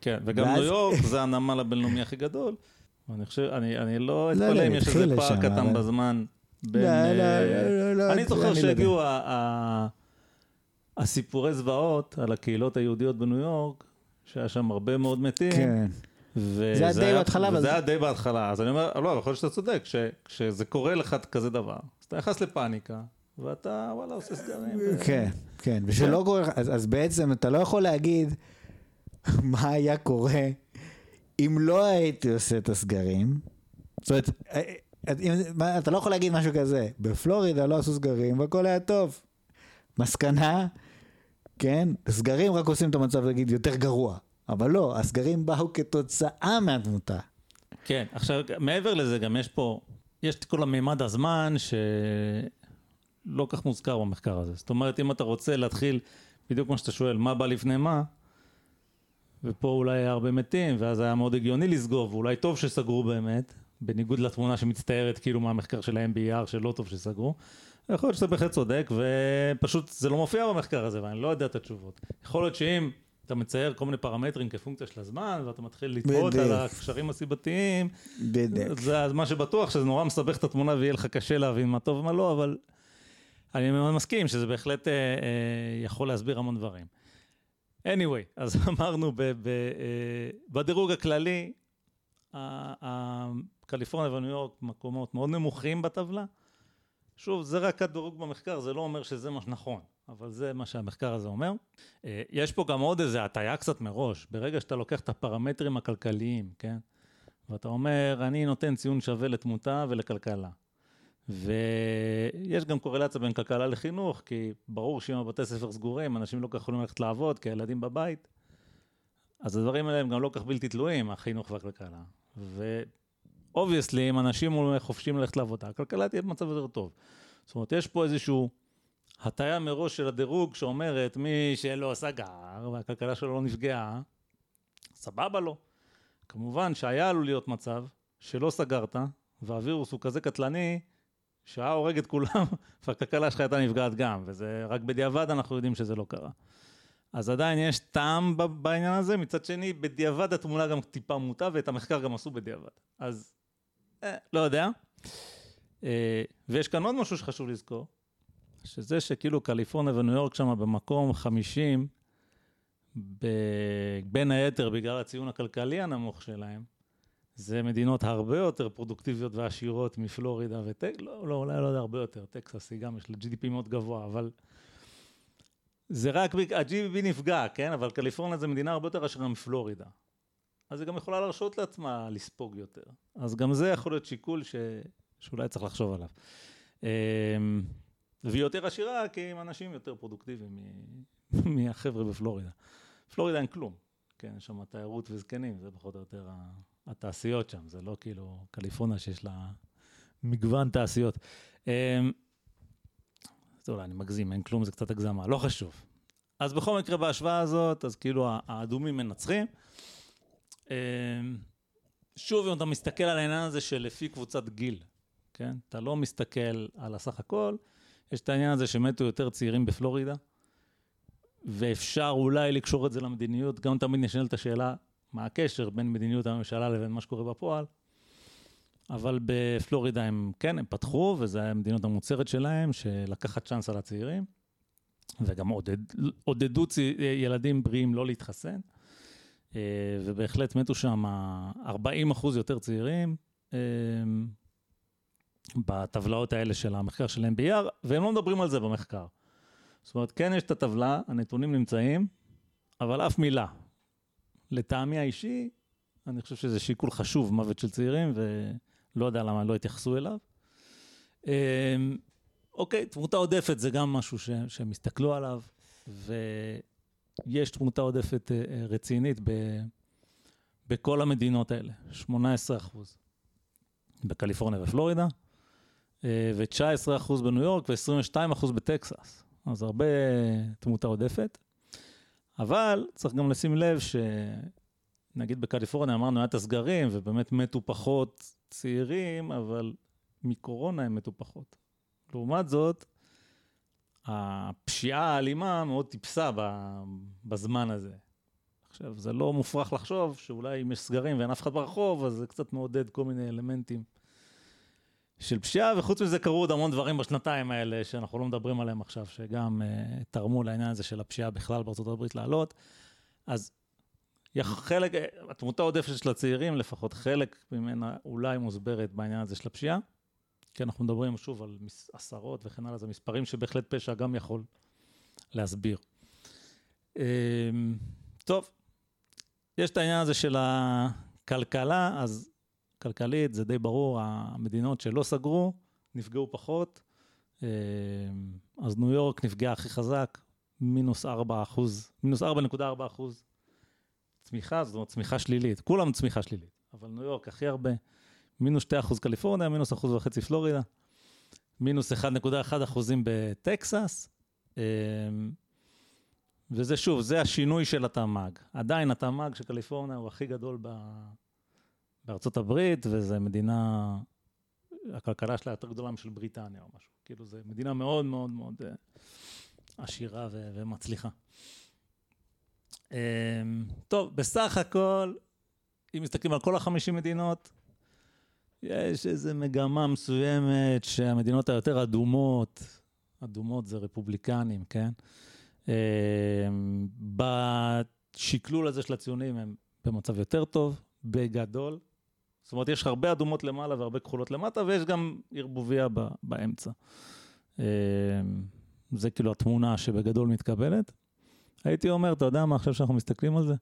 כן, וגם ואז- ניו יורק זה הנמל הבינלאומי הכי גדול. אני חושב, אני, אני לא לא אתפלא יודע, אם יש איזה פער קטן אבל- בזמן בין, לא, אה, לא, לא, לא, אני אני זוכר לא שהגיעו ה- הסיפורי זוועות על הקהילות היהודיות בניו יורק, שהיה שם הרבה מאוד מתים. כן. וזה זה היה די בהתחלה, וזה זה- היה די בהתחלה, אז אני אומר, לא, יכול להיות שאתה צודק, ש- כשזה קורה לך כזה דבר, אז אתה נכנס לפאניקה, ואתה, וואלה, עושה סגרים. כן, כן, ושלא קורה, אז, בעצם אתה לא יכול להגיד מה היה קורה אם לא הייתי עושה את הסגרים. זאת אומרת, אה, אה, אתה לא יכול להגיד משהו כזה, בפלורידה לא עשו סגרים והכל היה טוב. מסקנה, כן, סגרים רק עושים את המצב, נגיד, יותר גרוע. אבל לא, הסגרים באו כתוצאה מהתמותה. כן, עכשיו, מעבר לזה, גם יש פה, יש את כל המימד הזמן שלא כך מוזכר במחקר הזה. זאת אומרת, אם אתה רוצה להתחיל, בדיוק כמו שאתה שואל, מה בא לפני מה, ופה אולי היה הרבה מתים, ואז היה מאוד הגיוני לסגור, ואולי טוב שסגרו באמת, בניגוד לתמונה שמצטיירת כאילו מהמחקר של ה-MBR שלא טוב שסגרו. יכול להיות שאתה בהחלט צודק, ופשוט זה לא מופיע במחקר הזה, ואני לא יודע את התשובות. יכול להיות שאם אתה מצייר כל מיני פרמטרים כפונקציה של הזמן, ואתה מתחיל לתהות. על הקשרים הסיבתיים, בדיוק. זה מה שבטוח שזה נורא מסבך את התמונה ויהיה לך קשה להבין מה טוב ומה לא, אבל אני מאוד מסכים שזה בהחלט אה, אה, יכול להסביר המון דברים. anyway, אז *laughs* אמרנו ב, ב, אה, בדירוג הכללי, קליפורניה וניו יורק מקומות מאוד נמוכים בטבלה. שוב, זה רק הדירוג במחקר, זה לא אומר שזה מה שנכון, אבל זה מה שהמחקר הזה אומר. אה, יש פה גם עוד איזה הטיה קצת מראש, ברגע שאתה לוקח את הפרמטרים הכלכליים, כן? ואתה אומר, אני נותן ציון שווה לתמותה ולכלכלה. ויש גם קורלציה בין כלכלה לחינוך, כי ברור שאם הבתי ספר סגורים, אנשים לא כל כך יכולים ללכת לעבוד, כי הילדים בבית. אז הדברים האלה הם גם לא כך בלתי תלויים, החינוך והכלכלה. ו-obviously, אם אנשים חופשיים ללכת לעבודה, הכלכלה תהיה במצב יותר טוב. זאת אומרת, יש פה איזשהו הטיה מראש של הדירוג שאומרת, מי שלא סגר והכלכלה שלו לא נפגעה, סבבה לו. כמובן שהיה עלול להיות מצב שלא סגרת, והווירוס הוא כזה קטלני, שהיה הורג את כולם, *laughs* והכלכלה שלך הייתה נפגעת גם, וזה רק בדיעבד אנחנו יודעים שזה לא קרה. אז עדיין יש טעם בעניין הזה, מצד שני, בדיעבד התמונה גם טיפה מוטה, ואת המחקר גם עשו בדיעבד. אז, אה, לא יודע. אה, ויש כאן עוד משהו שחשוב לזכור, שזה שכאילו קליפורניה וניו יורק שם במקום 50, ב... בין היתר בגלל הציון הכלכלי הנמוך שלהם, זה מדינות הרבה יותר פרודוקטיביות ועשירות מפלורידה וטקסס, לא, לא, אולי לא יודע, הרבה יותר, טקסס היא גם, יש לה GDP מאוד גבוה, אבל זה רק, ה-GDP נפגע, כן? אבל קליפורניה זה מדינה הרבה יותר עשירה מפלורידה. אז היא גם יכולה להרשות לעצמה לספוג יותר. אז גם זה יכול להיות שיקול ש... שאולי צריך לחשוב עליו. והיא יותר עשירה כי הם אנשים יותר פרודוקטיביים *laughs* מהחבר'ה בפלורידה. פלורידה אין כלום, כן, יש שם תיירות וזקנים, זה פחות או יותר התעשיות שם, זה לא כאילו קליפורניה שיש לה מגוון תעשיות. אמ, אז אולי אני מגזים, אין כלום, זה קצת הגזמה, לא חשוב. אז בכל מקרה בהשוואה הזאת, אז כאילו האדומים מנצחים. אמ, שוב, אם אתה מסתכל על העניין הזה של לפי קבוצת גיל, כן? אתה לא מסתכל על הסך הכל, יש את העניין הזה שמתו יותר צעירים בפלורידה, ואפשר אולי לקשור את זה למדיניות, גם תמיד נשאלת השאלה, מה הקשר בין מדיניות הממשלה לבין מה שקורה בפועל, אבל בפלורידה הם, כן, הם פתחו, וזו המדיניות המוצהרת שלהם, שלקחת צ'אנס על הצעירים, וגם עודד, עודדו צי, ילדים בריאים לא להתחסן, אה, ובהחלט מתו שם 40 אחוז יותר צעירים. בטבלאות האלה של המחקר של MBR, והם לא מדברים על זה במחקר. זאת אומרת, כן יש את הטבלה, הנתונים נמצאים, אבל אף מילה. לטעמי האישי, אני חושב שזה שיקול חשוב, מוות של צעירים, ולא יודע למה לא התייחסו אליו. אמ, אוקיי, תמותה עודפת זה גם משהו ש, שהם הסתכלו עליו, ויש תמותה עודפת אה, אה, רצינית ב, בכל המדינות האלה, 18 אחוז. בקליפורניה ופלורידה, ו-19% בניו יורק ו-22% בטקסס. אז הרבה תמותה עודפת. אבל צריך גם לשים לב שנגיד בקליפורניה אמרנו היה את הסגרים ובאמת מתו פחות צעירים, אבל מקורונה הם מתו פחות. לעומת זאת, הפשיעה האלימה מאוד טיפסה בזמן הזה. עכשיו, זה לא מופרך לחשוב שאולי אם יש סגרים ואין אף אחד ברחוב, אז זה קצת מעודד כל מיני אלמנטים של פשיעה, וחוץ מזה קרו עוד המון דברים בשנתיים האלה שאנחנו לא מדברים עליהם עכשיו, שגם uh, תרמו לעניין הזה של הפשיעה בכלל בארצות הברית לעלות. אז חלק, התמותה העודפת של הצעירים, לפחות חלק ממנה אולי מוסברת בעניין הזה של הפשיעה. כי אנחנו מדברים שוב על עשרות וכן הלאה, זה מספרים שבהחלט פשע גם יכול להסביר. אמ, טוב, יש את העניין הזה של הכלכלה, אז כלכלית זה די ברור, המדינות שלא סגרו נפגעו פחות. אמ, אז ניו יורק נפגעה הכי חזק, מינוס 4 אחוז, מינוס 4.4 אחוז צמיחה, זאת אומרת צמיחה שלילית, כולם צמיחה שלילית, אבל ניו יורק הכי הרבה, מינוס 2 אחוז קליפורניה, מינוס אחוז וחצי פלורידה, מינוס 1.1 אחוזים בטקסס, אמ, וזה שוב, זה השינוי של התמ"ג. עדיין התמ"ג של קליפורניה הוא הכי גדול ב... בארצות הברית, וזו מדינה, הכלכלה שלה יותר גדולה משל בריטניה או משהו. כאילו, זו מדינה מאוד מאוד מאוד uh, עשירה ו- ומצליחה. Um, טוב, בסך הכל, אם מסתכלים על כל החמישים מדינות, יש איזו מגמה מסוימת שהמדינות היותר אדומות, אדומות זה רפובליקנים, כן? Um, בשקלול הזה של הציונים הם במצב יותר טוב, בגדול. זאת אומרת, יש הרבה אדומות למעלה והרבה כחולות למטה, ויש גם ערבוביה באמצע. אמ, זה כאילו התמונה שבגדול מתקבלת. הייתי אומר, אתה יודע מה, עכשיו שאנחנו מסתכלים על זה,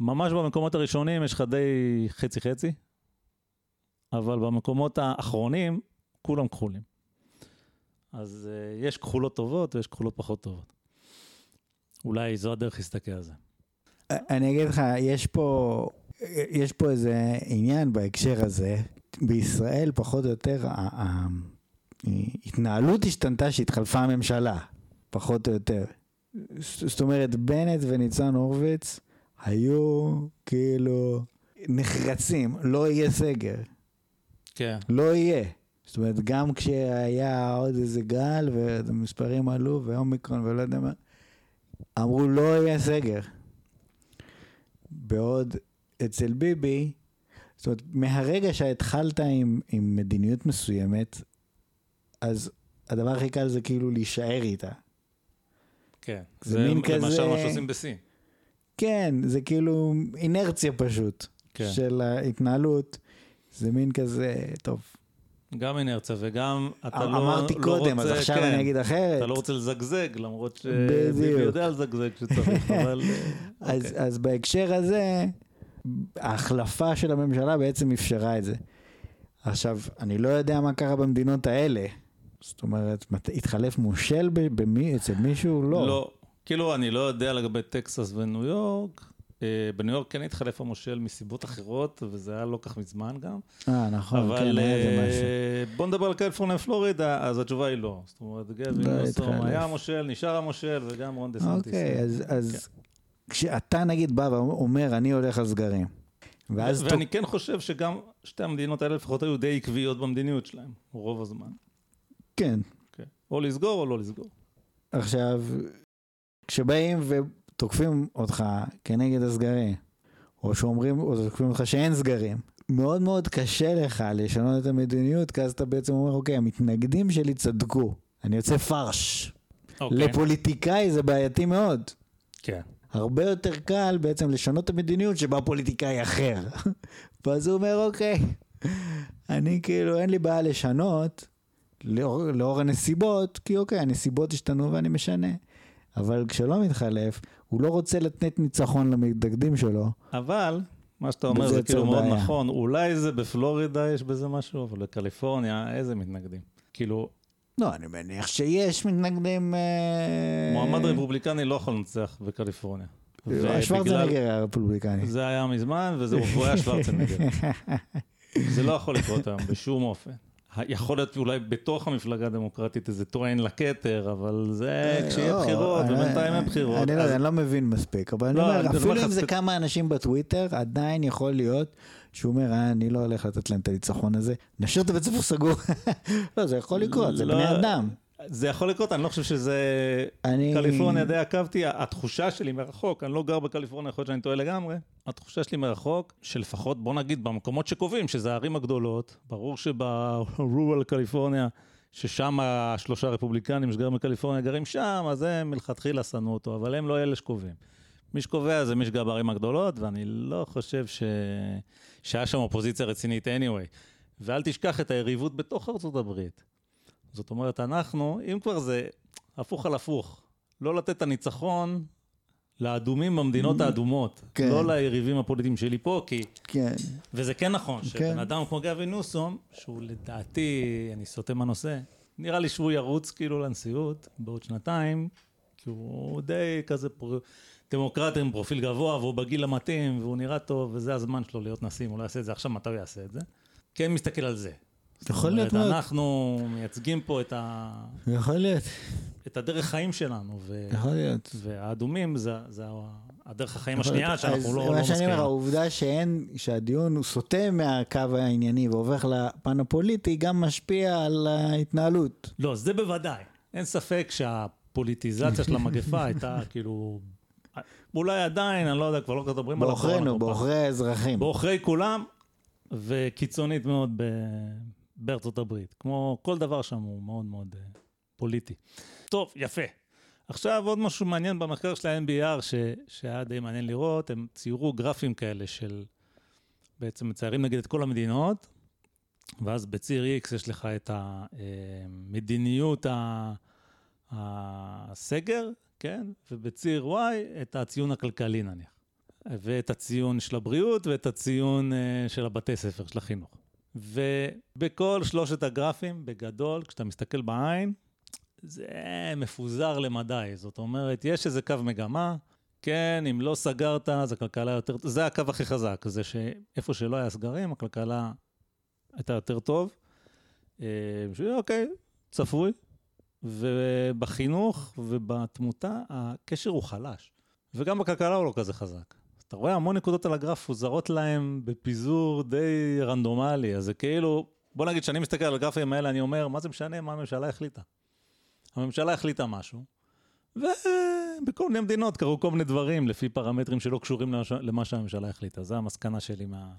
ממש במקומות הראשונים יש לך די חצי-חצי, אבל במקומות האחרונים, כולם כחולים. אז uh, יש כחולות טובות ויש כחולות פחות טובות. אולי זו הדרך להסתכל על זה. אני אגיד לך, יש פה יש פה איזה עניין בהקשר הזה. בישראל, פחות או יותר, ההתנהלות השתנתה שהתחלפה הממשלה, פחות או יותר. זאת אומרת, בנט וניצן הורוביץ היו כאילו נחרצים, לא יהיה סגר. כן. לא יהיה. זאת אומרת, גם כשהיה עוד איזה גל והמספרים עלו ואומיקרון ולא יודע מה, אמרו לא יהיה סגר. בעוד אצל ביבי, זאת אומרת, מהרגע שהתחלת עם, עם מדיניות מסוימת, אז הדבר הכי קל זה כאילו להישאר איתה. כן, זה, זה מין כזה... למשל מה שעושים בסין. כן, זה כאילו אינרציה פשוט, כן. של ההתנהלות. זה מין כזה, טוב. גם אינרציה וגם אתה לא, אמרתי לא קודם, רוצה, אז עכשיו כן, אני אגיד אחרת. אתה לא רוצה לזגזג, למרות שביבי יודע לזגזג כשצריך, *laughs* אבל... אז, אוקיי. אז בהקשר הזה, ההחלפה של הממשלה בעצם אפשרה את זה. עכשיו, אני לא יודע מה קרה במדינות האלה. זאת אומרת, התחלף מושל במי, אצל מישהו? לא. לא. כאילו, אני לא יודע לגבי טקסס וניו יורק. אה, בניו יורק כן התחלף המושל מסיבות אחרות, וזה היה לא כל כך מזמן גם. אה, נכון, אבל, כן, היה איזה אה, משהו. בוא נדבר על קליפורניה ופלורידה, אז התשובה היא לא. זאת אומרת, גאווין ניוסום היה המושל, נשאר המושל, וגם רון דה סנטיס. אוקיי, אז, אז כן. כשאתה נגיד בא ואומר, אני הולך על סגרים. ואז ואני כן חושב שגם שתי המדינות האלה לפחות היו די עקביות במדיניות שלהם, רוב הזמן. כן. כן. או לסגור או לא לסגור. עכשיו, כשבאים ותוקפים אותך כנגד הסגרים, או שאומרים, או תוקפים אותך שאין סגרים, מאוד מאוד קשה לך לשנות את המדיניות, כי אז אתה בעצם אומר, אוקיי, המתנגדים שלי צדקו, אני יוצא פרש. אוקיי. לפוליטיקאי זה בעייתי מאוד. כן. הרבה יותר קל בעצם לשנות את המדיניות שבה פוליטיקאי אחר. *laughs* ואז הוא אומר, אוקיי, אני כאילו, אין לי בעיה לשנות לאור, לאור הנסיבות, כי אוקיי, הנסיבות השתנו ואני משנה. אבל כשלא מתחלף, הוא לא רוצה לתת ניצחון למתנגדים שלו. אבל, מה שאתה אומר זה כאילו מאוד בעיה. נכון, אולי זה בפלורידה יש בזה משהו, אבל בקליפורניה, איזה מתנגדים? כאילו, לא, אני מניח שיש מתנגדים... אה, מועמד רפובליקני לא יכול לנצח בקליפורניה. שוורצנגר היה רפובליקני. זה היה מזמן, וזה היה שוורצנגר. *laughs* זה לא יכול לקרות היום בשום אופן. יכול להיות אולי בתוך המפלגה הדמוקרטית איזה טוען לכתר, אבל זה אה, כשיהיה לא, בחירות, ובינתיים אין בחירות. אני לא מבין מספיק, אבל אני לא, אומר, אפילו אם זה כמה אנשים בטוויטר, עדיין יכול להיות שהוא אומר, אה, אני לא הולך לתת להם את הניצחון הזה, נשאיר את הבית ספר סגור. *laughs* לא, זה יכול לקרות, זה לא, בני אדם. זה יכול לקרות, אני לא חושב שזה... אני... קליפורניה די עקבתי, התחושה שלי מרחוק, אני לא גר בקליפורניה, יכול להיות שאני טועה לגמרי, התחושה שלי מרחוק, שלפחות, בוא נגיד, במקומות שקובעים, שזה הערים הגדולות, ברור שברורל קליפורניה, ששם השלושה רפובליקנים שגרים בקליפורניה גרים שם, אז הם מלכתחילה שנאו אותו, אבל הם לא אלה שקובעים. מי שקובע זה מי שגר בערים הגדולות, ואני לא חושב ש... שהיה שם אופוזיציה רצינית anyway. ואל תשכח את היריבות בתוך ארצות הברית. זאת אומרת, אנחנו, אם כבר זה הפוך על הפוך, לא לתת את הניצחון לאדומים במדינות האדומות, כן. לא ליריבים הפוליטיים שלי פה, כי... כן. וזה כן נכון, שבן כן. אדם כמו גבי נוסום, שהוא לדעתי, אני סוטה מהנושא, נראה לי שהוא ירוץ כאילו לנשיאות בעוד שנתיים, כי הוא די כזה פר... דמוקרט עם פרופיל גבוה, והוא בגיל המתאים, והוא נראה טוב, וזה הזמן שלו להיות נשיא, אם הוא לא יעשה את זה עכשיו, מתי הוא יעשה את זה? כן מסתכל על זה. יכול להיות מאוד. אנחנו מייצגים פה את, ה... יכול להיות, את הדרך חיים שלנו, ו... יכול להיות. והאדומים זה, זה הדרך החיים השנייה להיות. שאנחנו לא, לא מה שאני אומר, מסכימים. העובדה שאין, שהדיון הוא סוטה מהקו הענייני והופך לפן הפוליטי, גם משפיע על ההתנהלות. לא, זה בוודאי. אין ספק שהפוליטיזציה של המגפה *laughs* הייתה כאילו... אולי עדיין, אני לא יודע, כבר לא מדברים על הקורונה בעוכרינו. בעוכרי האזרחים. בעוכרי כולם, וקיצונית מאוד ב... בארצות הברית. כמו כל דבר שם הוא מאוד מאוד אה, פוליטי. טוב, יפה. עכשיו עוד משהו מעניין במחקר של ה-NBR. שהיה די מעניין לראות, הם ציירו גרפים כאלה של... בעצם מציירים נגיד את כל המדינות, ואז בציר X יש לך את המדיניות ה... הסגר, כן? ובציר Y את הציון הכלכלי נניח. ואת הציון של הבריאות ואת הציון אה, של הבתי ספר, של החינוך. ובכל שלושת הגרפים, בגדול, כשאתה מסתכל בעין, זה מפוזר למדי. זאת אומרת, יש איזה קו מגמה, כן, אם לא סגרת, אז הכלכלה יותר... זה הקו הכי חזק, זה שאיפה שלא היה סגרים, הכלכלה הייתה יותר טוב. אה, אוקיי, צפוי. ובחינוך ובתמותה, הקשר הוא חלש. וגם בכלכלה הוא לא כזה חזק. אתה רואה המון נקודות על הגרף מפוזרות להם בפיזור די רנדומלי, אז זה כאילו, בוא נגיד שאני מסתכל על הגרפים האלה, אני אומר, מה זה משנה מה הממשלה החליטה? הממשלה החליטה משהו, ובכל מיני מדינות קרו כל מיני דברים לפי פרמטרים שלא קשורים למה ש- למה שהממשלה החליטה. זו המסקנה שלי מה,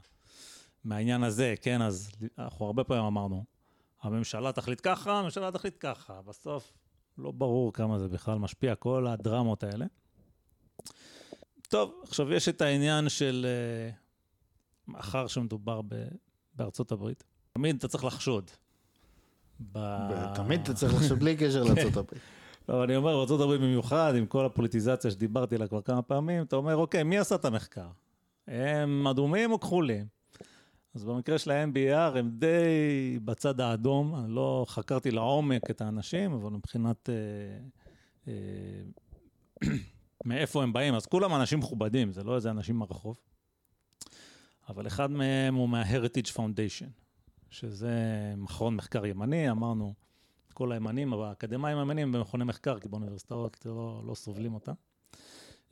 מהעניין הזה, כן? אז אנחנו הרבה פעמים אמרנו, הממשלה תחליט ככה, הממשלה תחליט ככה. בסוף לא ברור כמה זה בכלל משפיע, כל הדרמות האלה. טוב, עכשיו יש את העניין של אה, מאחר שמדובר ב, בארצות הברית, תמיד אתה צריך לחשוד. ב... תמיד אתה צריך לחשוב בלי קשר לארצות הברית. לא, אני אומר, בארצות הברית במיוחד, עם כל הפוליטיזציה שדיברתי עליה כבר כמה פעמים, אתה אומר, אוקיי, מי עשה את המחקר? הם אדומים או כחולים? אז במקרה של ה-MBR הם די בצד האדום, אני לא חקרתי לעומק את האנשים, אבל מבחינת... אה, אה, מאיפה הם באים, אז כולם אנשים מכובדים, זה לא איזה אנשים מהרחוב. אבל אחד מהם הוא מה-Heritage Foundation, שזה מכון מחקר ימני, אמרנו, כל הימנים, האקדמאים הימנים במכוני מחקר, כי באוניברסיטאות לא, לא סובלים אותם.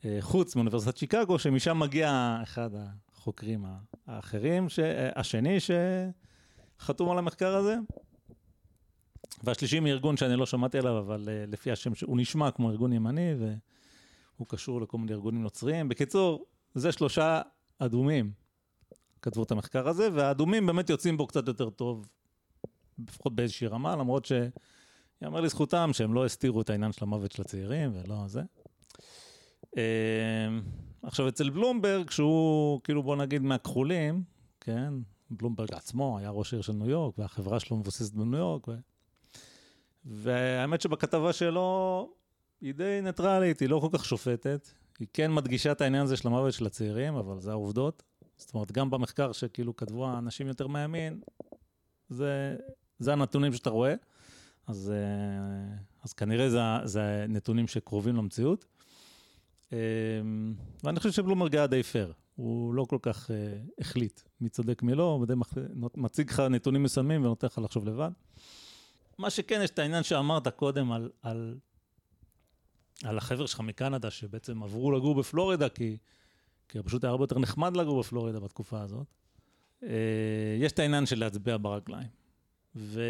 אה, חוץ מאוניברסיטת שיקגו, שמשם מגיע אחד החוקרים האחרים, ש... השני שחתום על המחקר הזה, והשלישי מארגון שאני לא שמעתי עליו, אבל אה, לפי השם, הוא נשמע כמו ארגון ימני, והוא קשור לכל מיני ארגונים נוצריים. בקיצור, זה שלושה אדומים כתבו את המחקר הזה, והאדומים באמת יוצאים בו קצת יותר טוב, לפחות באיזושהי רמה, למרות ש... יאמר לזכותם שהם לא הסתירו את העניין של המוות של הצעירים ולא זה. אה, עכשיו, אצל בלומברג, שהוא כאילו בוא נגיד מהכחולים, כן, בלומברג עצמו היה ראש עיר של ניו יורק, והחברה שלו מבוססת בניו יורק, ו... והאמת שבכתבה שלו היא די ניטרלית, היא לא כל כך שופטת, היא כן מדגישה את העניין הזה של המוות של הצעירים, אבל זה העובדות. זאת אומרת, גם במחקר שכאילו כתבו האנשים יותר מהימין, זה, זה הנתונים שאתה רואה. אז, אה, אז כנראה זה, זה נתונים שקרובים למציאות. אה, ואני חושב שבלומברג היה די פייר, הוא לא כל כך אה, החליט מי צודק מי לא, הוא מציג לך נתונים מסוימים ונותן לך לחשוב לבד. מה שכן, יש את העניין שאמרת קודם על, על, על החבר'ה שלך מקנדה, שבעצם עברו לגור בפלורידה, כי, כי פשוט היה הרבה יותר נחמד לגור בפלורידה בתקופה הזאת. אה, יש את העניין של להצביע ברגליים. ו...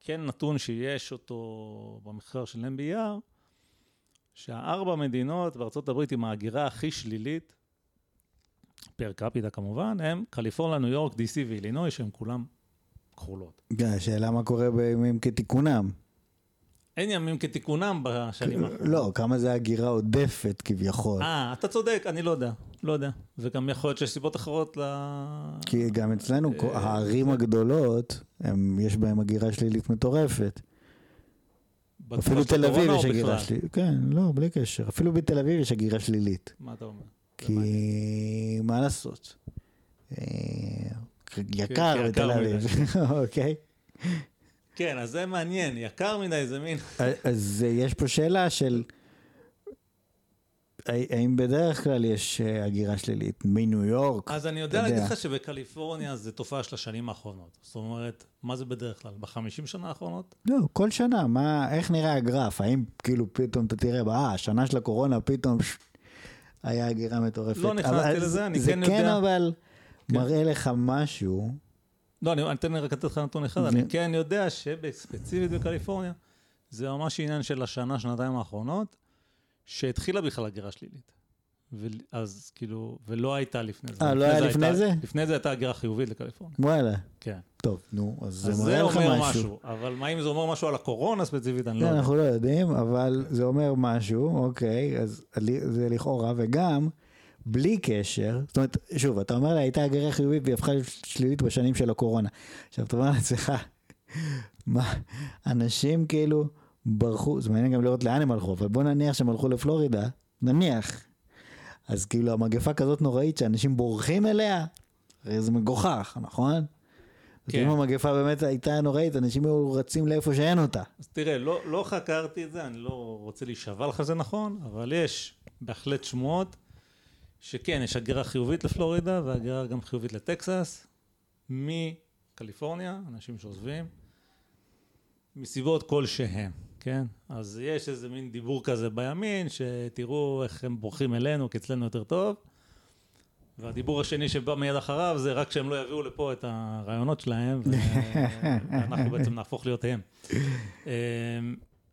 כן נתון שיש אותו במחקר של MBR, שהארבע מדינות בארצות הברית עם ההגירה הכי שלילית, פר קפיטה כמובן, הם קליפורניה, ניו יורק, DC ואילינוי, שהם כולם כחולות. כן, השאלה מה קורה בימים כתיקונם. אין ימים כתיקונם בשנים האחרונות. לא, כמה זה הגירה עודפת כביכול. אה, אתה צודק, אני לא יודע, לא יודע. וגם יכול להיות שיש סיבות אחרות ל... כי גם אצלנו, כל- אה, הערים זה- הגדולות, הם- יש בהם הגירה שלילית מטורפת. אפילו תל אביב יש הגירה? שלילית. כן, לא, בלי קשר. אפילו בתל אביב יש הגירה שלילית. מה אתה אומר? כי מה לעשות? אה, יקר בתל אביב, *laughs* אוקיי? כן, אז זה מעניין, יקר מדי, זה מין... אז אה, יש פה שאלה של הא- האם בדרך כלל יש אה, הגירה שלילית מניו יורק? אז אני יודע. להגיד לך שבקליפורניה זה תופעה של השנים האחרונות. זאת אומרת, מה זה בדרך כלל? בחמישים שנה האחרונות? לא, כל שנה, מה, איך נראה הגרף? האם כאילו פתאום אתה תראה, אה, השנה של הקורונה פתאום ש... היה הגירה מטורפת. לא נכנסתי לזה, אני זה כן כן יודע. אבל כן. מראה לך משהו. לא, אני אתן רק לתת לך נתון אחד. זה- אני כן יודע שספציפית בקליפורניה, זה ממש עניין של השנה, שנתיים האחרונות, שהתחילה בכלל הגירה שלילית. אז כאילו, ולא הייתה לפני זה. אה, לא היה לפני זה? לפני זה הייתה הגירה חיובית לקליפורניה, וואלה. כן. טוב, נו, אז זה אז מראה זה לך אומר משהו. משהו. אבל מה אם זה אומר משהו על הקורונה ספציפית, אני לא כן, יודע. אנחנו לא יודעים, אבל זה אומר משהו, אוקיי, אז זה לכאורה, וגם, בלי קשר, זאת אומרת, שוב, אתה אומר לה, הייתה הגירה חיובית והיא הפכה שלילית בשנים של הקורונה. עכשיו, אתה אומר לעצמך, מה, אנשים כאילו ברחו, זה מעניין גם לראות לאן הם הלכו, אבל בוא נניח שהם הלכו לפלורידה, נניח. אז כאילו המגפה כזאת נוראית שאנשים בורחים אליה, הרי זה מגוחך, נכון? כן. אם המגפה באמת הייתה נוראית, אנשים היו רצים לאיפה שאין אותה. אז תראה, לא, לא חקרתי את זה, אני לא רוצה להישבע לך שזה נכון, אבל יש בהחלט שמועות שכן, יש הגירה חיובית לפלורידה והגירה גם חיובית לטקסס, מקליפורניה, אנשים שעוזבים, מסיבות כלשהם, כן? אז יש איזה מין דיבור כזה בימין, שתראו איך הם בורחים אלינו, כי אצלנו יותר טוב. והדיבור השני שבא מיד אחריו זה רק שהם לא יביאו לפה את הרעיונות שלהם, *laughs* ואנחנו בעצם נהפוך להיות הם.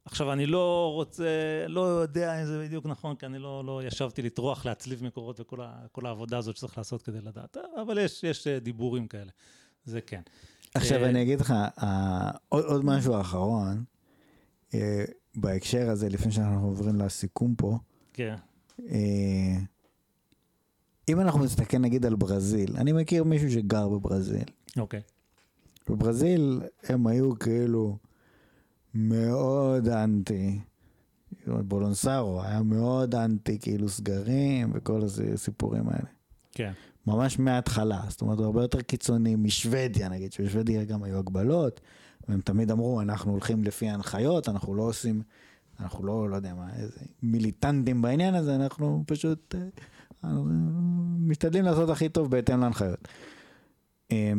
עכשיו, אני לא רוצה, לא יודע אם זה בדיוק נכון, כי אני לא, לא ישבתי לטרוח, להצליב מקורות וכל ה, העבודה הזאת שצריך לעשות כדי לדעת, אבל יש, יש אה, דיבורים כאלה, זה כן. עכשיו אה, אני אגיד לך, אה, עוד, עוד משהו אחרון, בהקשר הזה, לפני שאנחנו עוברים לסיכום פה, כן, אם אנחנו נסתכל נגיד על ברזיל, אני מכיר מישהו שגר בברזיל. אוקיי. בברזיל הם היו כאילו מאוד אנטי, בולונסרו היה מאוד אנטי כאילו סגרים וכל הסיפורים האלה. כן, ממש מההתחלה, זאת אומרת, הוא הרבה יותר קיצוני משוודיה, נגיד, שבשוודיה גם היו הגבלות, והם תמיד אמרו, אנחנו הולכים לפי ההנחיות, אנחנו לא עושים, אנחנו לא, לא יודע מה, איזה מיליטנטים בעניין הזה, אנחנו פשוט אה, אנחנו משתדלים לעשות הכי טוב בהתאם להנחיות. אה,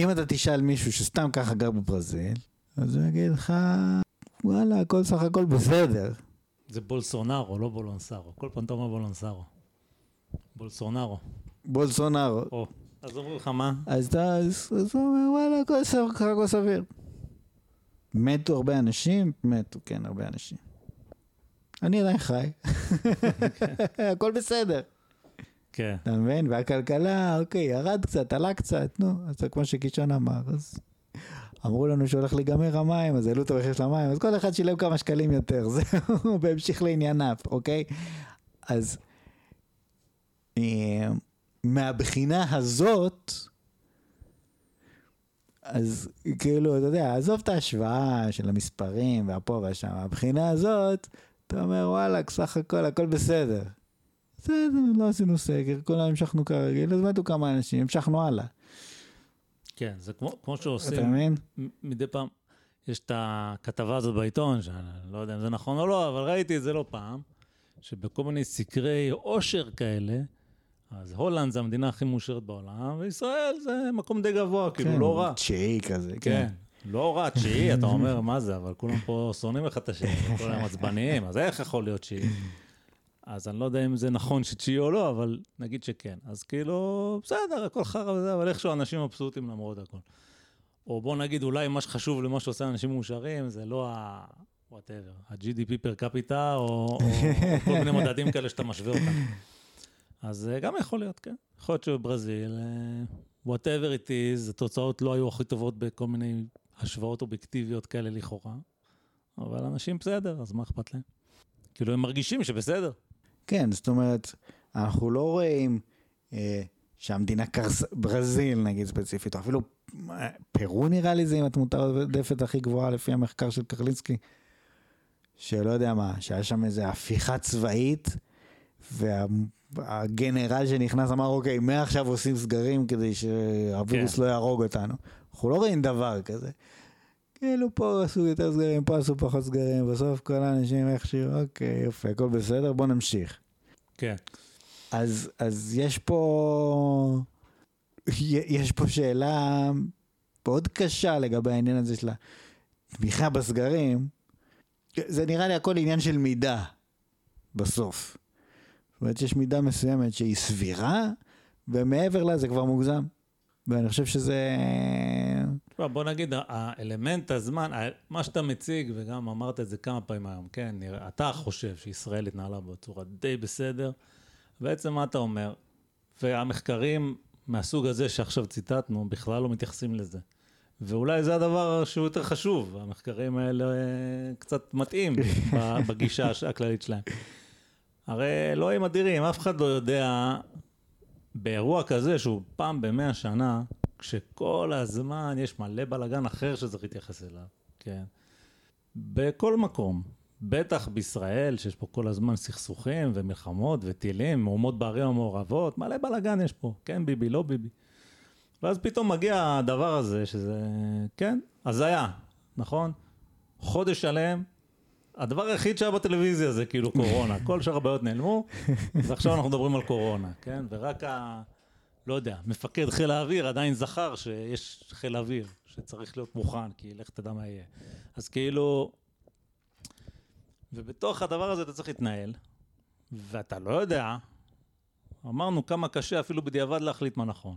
ואם אתה תשאל מישהו שסתם ככה גר בברזיל, אז הוא יגיד לך, וואלה, הכל סך הכל בסדר. זה בולסונארו, לא בולונסרו. כל פעם אתה אומר בולונסרו. בולסונארו. בולסונארו. או, אז אומרים לך מה? אז אתה, אומר, וואלה, הכל סביר, הכל סביר. מתו הרבה אנשים? מתו, כן, הרבה אנשים. אני עדיין חי. *laughs* הכל בסדר. כן, אתה מבין? והכלכלה, אוקיי, ירד קצת, עלה קצת, נו, אז כמו שקישון אמר, אז אמרו לנו שהולך להיגמר המים, אז העלו את המחיר של המים, אז כל אחד שילם כמה שקלים יותר, *laughs* זהו, בהמשיך לענייניו, אוקיי? אז אה, מהבחינה הזאת, אז כאילו, אתה יודע, עזוב את ההשוואה של המספרים והפה והשם, מהבחינה הזאת, אתה אומר, וואלה, סך הכל, הכל בסדר. בסדר, לא עשינו סגר, כולם המשכנו כרגיל, אז מתו כמה אנשים, המשכנו הלאה. כן, זה כמו, כמו אתה שעושים מבין? מ- מדי פעם. יש את הכתבה הזאת בעיתון, שאני לא יודע אם זה נכון או לא, אבל ראיתי את זה לא פעם, שבכל מיני סקרי עושר כאלה, אז הולנד זה המדינה הכי מאושרת בעולם, וישראל זה מקום די גבוה, כאילו כן, לא רע. תשיעי כזה, כן, כן. לא רע, תשיעי, אתה *laughs* אומר, מה זה, אבל כולם פה שונאים אחד את השני, כולם עצבניים, אז איך יכול להיות תשיעי? אז אני לא יודע אם זה נכון שתשיעי או לא, אבל נגיד שכן. אז כאילו, בסדר, הכל חרא וזה, אבל איכשהו אנשים מבסוטים למרות הכל. או בוא נגיד, אולי מה שחשוב למה שעושה אנשים מאושרים, זה לא ה... whatever, ה-GDP per capita, או, או, כל מיני מדדים כאלה שאתה משווה אותם. אז זה גם יכול להיות, כן. יכול להיות שבברזיל, אה, whatever it is, התוצאות לא היו הכי טובות בכל מיני השוואות אובייקטיביות כאלה לכאורה, אבל אנשים בסדר, אז מה אכפת להם? כאילו, הם מרגישים שבסדר. כן, זאת אומרת, אנחנו לא רואים אה, שהמדינה קרסה, ברזיל נגיד ספציפית, או אפילו אה, פרו נראה לי זה עם התמותה העודפת הכי גבוהה לפי המחקר של קרלינסקי, שלא יודע מה, שהיה שם איזה הפיכה צבאית, והגנרל שנכנס אמר, אוקיי, מעכשיו עושים סגרים כדי שהווירוס כן. לא יהרוג אותנו. אנחנו לא רואים דבר כזה. כאילו פה עשו יותר סגרים, פה עשו פחות סגרים, בסוף כל האנשים איכשהו, אוקיי, יופי, הכל בסדר, בוא נמשיך. כן. אז, אז יש פה, יש פה שאלה מאוד קשה לגבי העניין הזה של התמיכה בסגרים. זה נראה לי הכל עניין של מידה, בסוף. זאת אומרת, יש מידה מסוימת שהיא סבירה, ומעבר לה זה כבר מוגזם. ואני חושב שזה... תשמע, בוא נגיד, האלמנט הזמן, מה שאתה מציג, וגם אמרת את זה כמה פעמים היום, כן, נראה- אתה חושב שישראל התנהלה בצורה די בסדר, בעצם מה אתה אומר? והמחקרים מהסוג הזה שעכשיו ציטטנו, בכלל לא מתייחסים לזה. ואולי זה הדבר שהוא יותר חשוב, המחקרים האלה אה, קצת מתאים *laughs* בגישה הכללית שלהם. הרי אלוהים אדירים, אף אחד לא יודע באירוע כזה שהוא פעם במאה שנה, כשכל הזמן יש מלא בלאגן אחר שצריך להתייחס אליו, כן? בכל מקום, בטח בישראל, שיש פה כל הזמן סכסוכים ומלחמות וטילים, מהומות בערים המעורבות, מלא בלאגן יש פה, כן ביבי, לא ביבי. ואז פתאום מגיע הדבר הזה, שזה, כן, הזיה, נכון? חודש שלם, הדבר היחיד שהיה בטלוויזיה זה כאילו קורונה, *laughs* כל שאר הבעיות נעלמו, ועכשיו אנחנו מדברים על קורונה, כן? ורק ה... לא יודע, מפקד חיל האוויר עדיין זכר שיש חיל אוויר, שצריך להיות מוכן, כי לך תדע מה יהיה. אז כאילו... ובתוך הדבר הזה אתה צריך להתנהל, ואתה לא יודע, אמרנו כמה קשה אפילו בדיעבד להחליט מה נכון.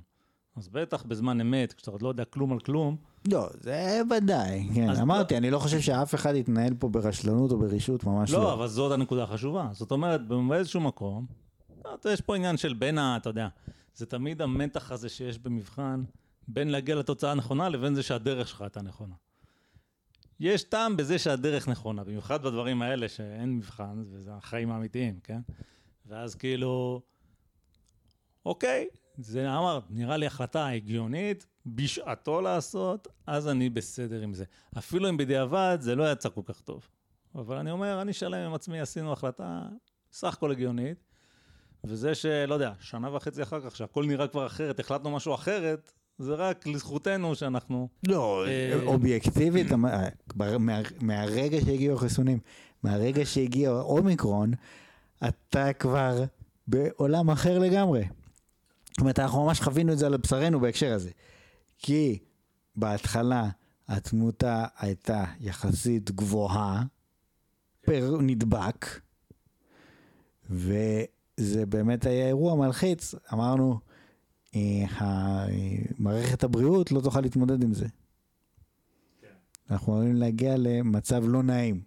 אז בטח בזמן אמת, כשאתה עוד לא יודע כלום על כלום, לא, זה ודאי, כן, אמרתי, אני לא חושב שאף אחד יתנהל פה ברשלנות או ברשעות, ממש לא. לא, אבל זאת הנקודה החשובה. זאת אומרת, באיזשהו מקום, יש פה עניין של בין ה... אתה יודע, זה תמיד המתח הזה שיש במבחן, בין להגיע לתוצאה הנכונה לבין זה שהדרך שלך הייתה נכונה. יש טעם בזה שהדרך נכונה, במיוחד בדברים האלה שאין מבחן, וזה החיים האמיתיים, כן? ואז כאילו, אוקיי, זה אמר, נראה לי החלטה הגיונית, בשעתו לעשות, אז אני בסדר עם זה. אפילו אם בדיעבד זה לא יצא כל כך טוב. אבל אני אומר, אני שלם עם עצמי, עשינו החלטה סך הכל הגיונית, וזה שלא יודע, שנה וחצי אחר כך, שהכל נראה כבר אחרת, החלטנו משהו אחרת, זה רק לזכותנו שאנחנו... לא, אה, אובייקטיבית, אה, מהרגע שהגיעו החיסונים, מהרגע שהגיע אומיקרון, אתה כבר בעולם אחר לגמרי. זאת אומרת, אנחנו ממש חווינו את זה על בשרנו בהקשר הזה. כי בהתחלה התמותה הייתה יחסית גבוהה פר נדבק, וזה באמת היה אירוע מלחיץ. אמרנו, אה, מערכת הבריאות לא תוכל להתמודד עם זה. אנחנו עלולים להגיע למצב לא נעים.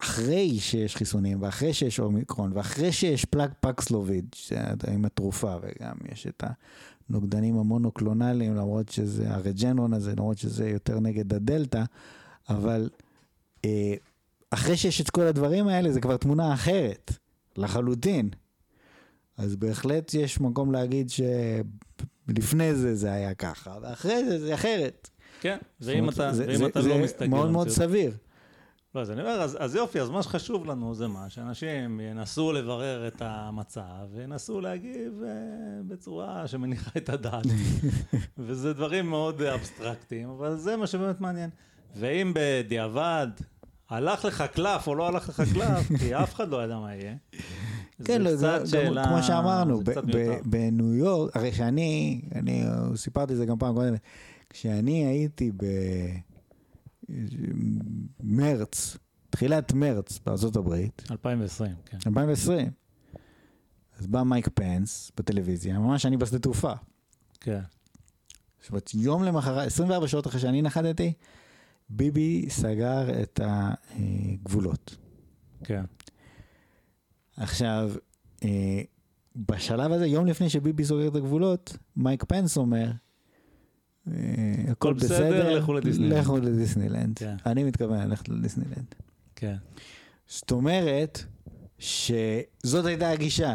ואחרי שיש חיסונים, ואחרי שיש אומיקרון, ואחרי שיש פלאג פקסלוביד, שזה עם התרופה, וגם יש את הנוגדנים המונוקלונליים, למרות שזה הרג'נרון הזה, למרות שזה יותר נגד הדלתא, אבל אה, אחרי שיש את כל הדברים האלה, זה כבר תמונה אחרת, לחלוטין. אז בהחלט יש מקום להגיד שלפני זה זה היה ככה, ואחרי זה זה אחרת. כן, ואם אומרת, אתה, זה- ואם זה- אתה זה לא מסתכל... מאוד מאוד במציאות- סביר. לא, אז אני אומר, אז, אז יופי, אז מה שחשוב לנו זה מה? שאנשים ינסו לברר את המצב, וינסו להגיב אה, בצורה שמניחה את הדעת. *laughs* וזה דברים מאוד אבסטרקטיים, אבל זה מה שבאמת מעניין. ואם בדיעבד הלך לך קלף או לא הלך לך קלף, *laughs* כי אף אחד לא ידע מה יהיה. כן, לא, זה שאלה- כמו שאמרנו. בניו יורק, הרי שאני, אני סיפרתי את זה גם פעם קודמת, כשאני הייתי ב... מרץ, תחילת מרץ בארצות הברית, 2020, כן. 2020. אז בא מייק פנס בטלוויזיה, ממש אני בשדה תעופה. כן. זאת אומרת, יום למחרת, 24 שעות אחרי שאני נחתתי, ביבי סגר את הגבולות. כן. עכשיו, אה, בשלב הזה, יום לפני שביבי סוגר את הגבולות, מייק פנס אומר, אה, הכל בסדר, בסדר, לכו לדיסנילנד." לכו לדיסנילנד. כן. אני מתכוון ללכת לדיסנילנד. כן. זאת אומרת, שזאת הייתה הגישה.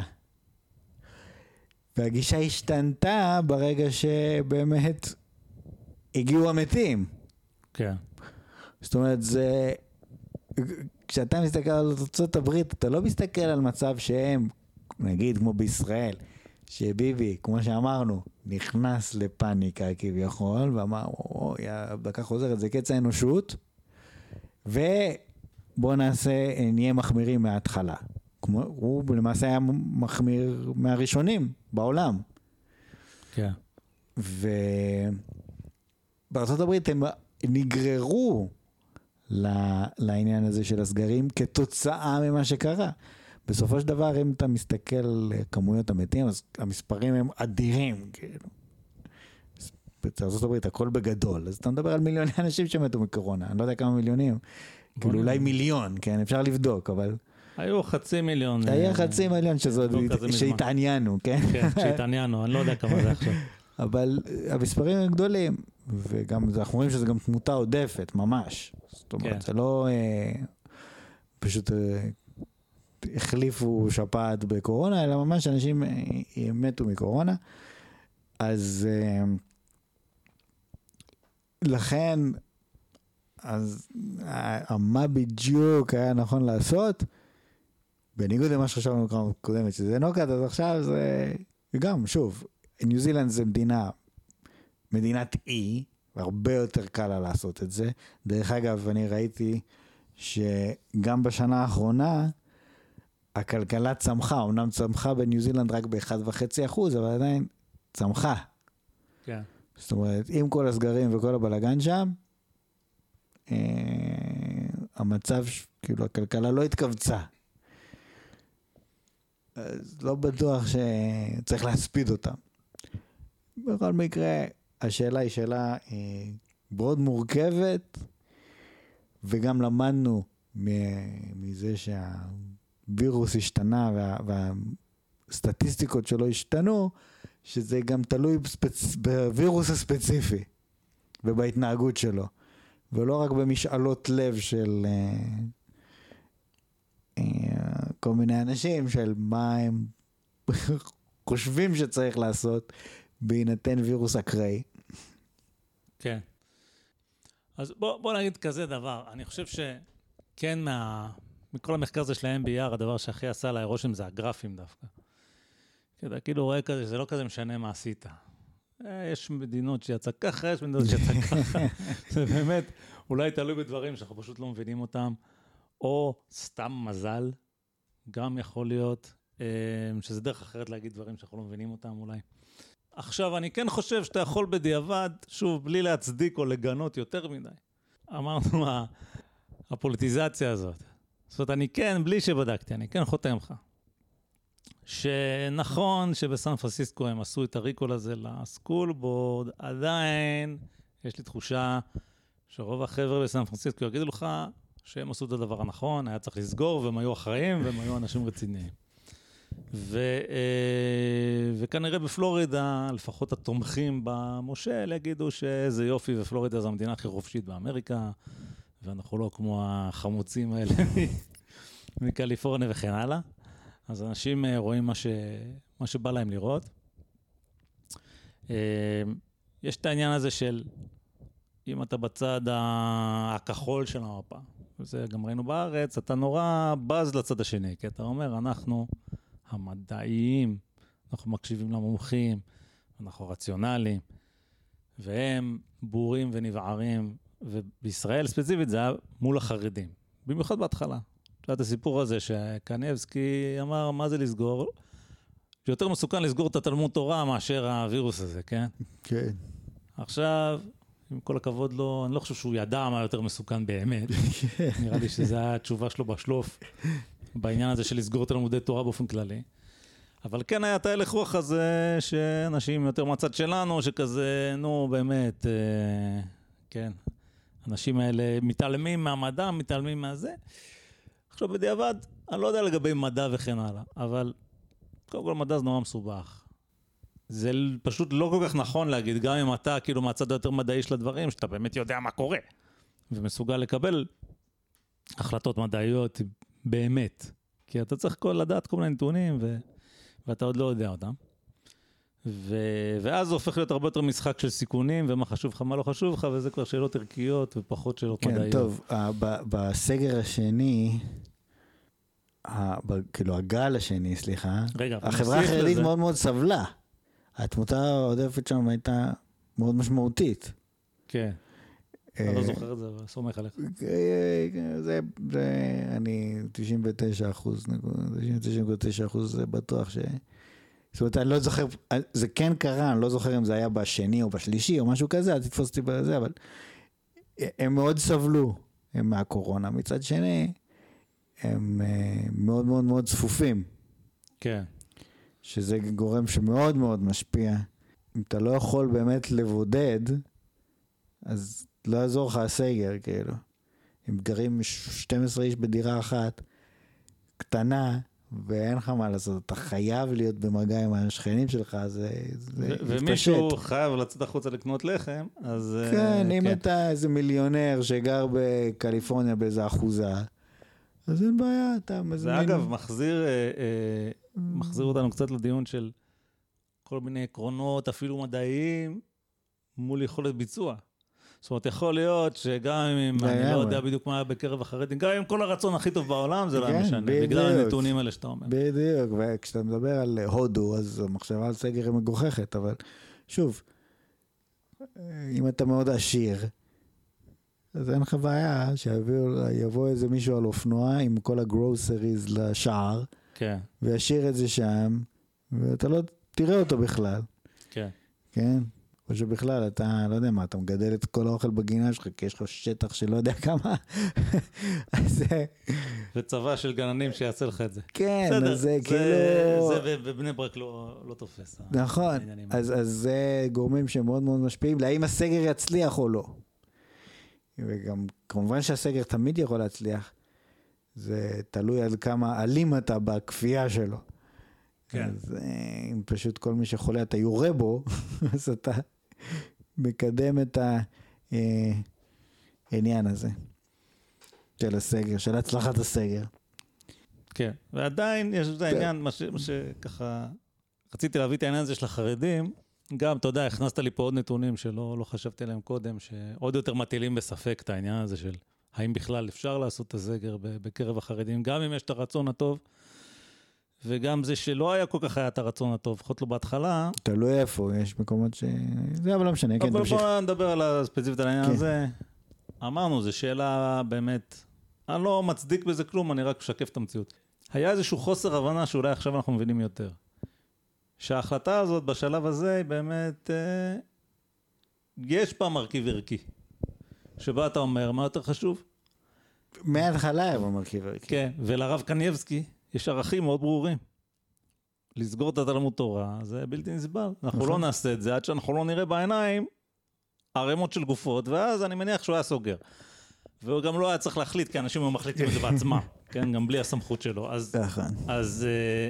והגישה השתנתה ברגע שבאמת הגיעו המתים. כן. זאת אומרת, זה... כשאתה מסתכל על ארצות הברית, אתה לא מסתכל על מצב שהם, נגיד כמו בישראל, שביבי, כמו שאמרנו, נכנס לפאניקה כביכול, ואמר, אוי, הדקה חוזרת, זה קץ האנושות, ובוא נעשה, נהיה מחמירים מההתחלה. כמו, הוא למעשה היה מחמיר מהראשונים בעולם. כן. ובארצות הברית הם נגררו לעניין הזה של הסגרים כתוצאה ממה שקרה. בסופו של דבר, אם אתה מסתכל על כמויות המתים, אז המספרים הם אדירים, כאילו. בארצות הברית הכל בגדול, אז אתה מדבר על מיליוני *laughs* אנשים שמתו מקורונה, אני לא יודע כמה מיליונים, כאילו אולי מיליון, כן, אפשר לבדוק, אבל היו חצי מיליון. היה אה, חצי מיליון. שהתעניינו, כן? כן, שהתעניינו, אני לא יודע כמה זה עכשיו. *laughs* אבל המספרים הם גדולים, וגם אנחנו רואים שזה גם תמותה עודפת, ממש. זאת אומרת, כן. זה לא אה, פשוט אה, החליפו שפעת בקורונה, אלא ממש אנשים אה, אה, מתו מקורונה. אז אה, לכן, אז אה, מה בדיוק היה נכון לעשות, בניגוד למה שחשבנו בפעם הקודמת, שזה נוקט, אז עכשיו זה גם, שוב, ניו זילנד זה מדינה, מדינת אי, והרבה יותר קל לה לעשות את זה. דרך אגב, אני ראיתי שגם בשנה האחרונה, הכלכלה צמחה, אמנם צמחה בניו זילנד רק ב-1.5 אחוז, אבל עדיין צמחה. כן. זאת אומרת, עם כל הסגרים וכל הבלגן שם, אה, המצב, כאילו, הכלכלה לא התכווצה. אז לא בטוח שצריך להספיד אותם. בכל מקרה, השאלה היא שאלה אה, מאוד מורכבת, וגם למדנו מזה שהווירוס השתנה וה, והסטטיסטיקות שלו השתנו, שזה גם תלוי בספצ... בווירוס הספציפי ובהתנהגות שלו, ולא רק במשאלות לב של אה, אה, כל מיני אנשים, של מה הם *laughs* חושבים שצריך לעשות בהינתן וירוס אקראי. כן. אז בוא, בוא נגיד כזה דבר, אני חושב שכן מה... מכל המחקר הזה של ה-MBR, הדבר שהכי עשה עליי רושם זה הגרפים דווקא. כי אתה כאילו רואה כזה, שזה לא כזה משנה מה עשית. אה, יש מדינות שיצא ככה, יש מדינות שיצא ככה. *laughs* זה באמת, אולי תלוי בדברים שאנחנו פשוט לא מבינים אותם, או סתם מזל, גם יכול להיות, אה, שזה דרך אחרת להגיד דברים שאנחנו לא מבינים אותם אולי. עכשיו, אני כן חושב שאתה יכול בדיעבד, שוב, בלי להצדיק או לגנות יותר מדי. אמרנו, הפוליטיזציה הזאת. זאת אומרת, אני כן, בלי שבדקתי, אני כן חותם לך. שנכון שבסן פרנסיסקו הם עשו את הריקול הזה לסקול בורד, עדיין יש לי תחושה שרוב החבר'ה בסן פרנסיסקו יגידו לך שהם עשו את הדבר הנכון, היה צריך לסגור, והם היו אחראים, והם היו אנשים רציניים. ו, אה, וכנראה בפלורידה, לפחות התומכים במושל יגידו שאיזה יופי, ופלורידה זו המדינה הכי חופשית באמריקה, ואנחנו לא כמו החמוצים האלה *laughs* מקליפורניה וכן הלאה. אז אנשים אה, רואים מה, ש... מה שבא להם לראות. אה, יש את העניין הזה של אם אתה בצד הכחול של המפה, וזה גם ראינו בארץ, אתה נורא בז לצד השני, כי אתה אומר, אנחנו המדעיים, אנחנו מקשיבים למומחים, אנחנו רציונליים, והם בורים ונבערים, ובישראל ספציפית זה היה מול החרדים, במיוחד בהתחלה. את יודעת, הסיפור הזה שקניבסקי אמר, מה זה לסגור? יותר מסוכן לסגור את התלמוד תורה מאשר הווירוס הזה, כן? כן. עכשיו, עם כל הכבוד לו, אני לא חושב שהוא ידע מה יותר מסוכן באמת. *laughs* נראה לי שזו התשובה שלו בשלוף, בעניין הזה של לסגור את הלימודי תורה באופן כללי. אבל כן היה את ההלך רוח הזה, שאנשים יותר מהצד שלנו, שכזה, נו, באמת, אה, כן, האנשים האלה מתעלמים מהמדע, מתעלמים מהזה. עכשיו, בדיעבד, אני לא יודע לגבי מדע וכן הלאה, אבל קודם כל מדע זה נורא מסובך. זה פשוט לא כל כך נכון להגיד, גם אם אתה כאילו מהצד היותר מדעי של הדברים, שאתה באמת יודע מה קורה, ומסוגל לקבל החלטות מדעיות באמת. כי אתה צריך כל, לדעת כל מיני נתונים, ו... ואתה עוד לא יודע אותם. ו... ואז זה הופך להיות הרבה יותר משחק של סיכונים, ומה חשוב לך, מה לא חשוב לך, וזה כבר שאלות ערכיות ופחות שאלות כן, מדעיות. טוב, uh, ב- בסגר השני, uh, ב- כאילו הגל השני, סליחה, רגע, החברה החרדית לזה- מאוד מאוד סבלה. התמותה העודפת שם הייתה מאוד משמעותית. כן, אה, לא זוכר את זה, אבל סומך עליך. זה, זה, אני 99 אחוז, 99.9 אחוז זה בטוח ש... זאת אומרת, אני לא זוכר, זה כן קרה, אני לא זוכר אם זה היה בשני או בשלישי או משהו כזה, אל תתפוס אותי בזה, אבל הם מאוד סבלו הם מהקורונה. מצד שני, הם אה, מאוד מאוד מאוד צפופים, כן, שזה גורם שמאוד מאוד משפיע. אם אתה לא יכול באמת לבודד, אז לא יעזור לך הסגר, כאילו. אם גרים 12 איש בדירה אחת, קטנה, ואין לך מה לעשות, אתה חייב להיות במגע עם השכנים שלך, זה, זה ו- יתפשט. ומישהו חייב לצאת החוצה לקנות לחם, אז... אה, כן, אם אתה איזה מיליונר שגר בקליפורניה באיזה אחוזה, אז אין בעיה, אתה מזמין. זה אגב מחזיר, אה, אה, מחזיר אותנו קצת לדיון של כל מיני עקרונות, אפילו מדעיים, מול יכולת ביצוע. זאת אומרת, יכול להיות שגם אם, אני לא. יודע בדיוק מה היה בקרב החרדים, גם עם כל הרצון הכי טוב בעולם, זה לא היה כן, משנה. בגלל הנתונים האלה שאתה אומר. בדיוק, וכשאתה מדבר על הודו, אז המחשבה על סגר היא מגוחכת, אבל שוב, אם אתה מאוד עשיר, אז אין לך בעיה שיבוא איזה מישהו על אופנוע עם כל הגרוסריז לשער, כן, וישאיר את זה שם, ואתה לא תראה אותו בכלל, כן. כן? או שבכלל אתה, לא יודע מה, אתה מגדל את כל האוכל בגינה שלך, כי יש לך שטח שלא יודע *laughs* כמה, אז וצבא של גננים שיעשה לך את זה. כן, בסדר, אז זה זה כאילו... זה בבני ברק לא לא תופס. נכון. אז, אז זה גורמים שמאוד מאוד משפיעים להאם הסגר יצליח או לא. וגם כמובן שהסגר תמיד יכול להצליח, זה תלוי על כמה אלים אתה בכפייה שלו. כן. אז אה, אם פשוט כל מי שחולה אתה יורה בו, *laughs* אז אתה מקדם את העניין הזה של הסגר, של הצלחת הסגר. כן, ועדיין יש את העניין, מה שככה, רציתי להביא את העניין הזה של החרדים, גם, אתה יודע, הכנסת לי פה עוד נתונים שלא לא חשבתי עליהם קודם, שעוד יותר מטילים בספק את העניין הזה של האם בכלל אפשר לעשות את הסגר בקרב החרדים, גם אם יש את הרצון הטוב, וגם זה שלא היה כל כך היה את הרצון הטוב, לפחות לא בהתחלה. תלוי איפה, יש מקומות ש... זה אבל לא משנה, כן, אבל תמשיך. בואו נדבר על הספציפית על העניין כן. הזה. אמרנו, זו שאלה באמת, אני לא מצדיק בזה כלום, אני רק משקף את המציאות. היה איזשהו חוסר הבנה שאולי עכשיו אנחנו מבינים יותר. שההחלטה הזאת בשלב הזה היא באמת, אה, יש בה מרכיב ערכי. שבה אתה אומר, מה יותר חשוב? מההתחלה היה במרכיב הערכי. כן, ולרב קנייבסקי יש ערכים מאוד ברורים. לסגור את התלמוד תורה זה בלתי נסבל. אנחנו נכון. לא נעשה את זה עד שאנחנו לא נראה בעיניים ערימות של גופות, ואז אני מניח שהוא היה סוגר. והוא גם לא היה צריך להחליט, כי אנשים היו מחליטים את זה בעצמם, *laughs* כן? גם בלי הסמכות שלו. אז, נכון. אז אה,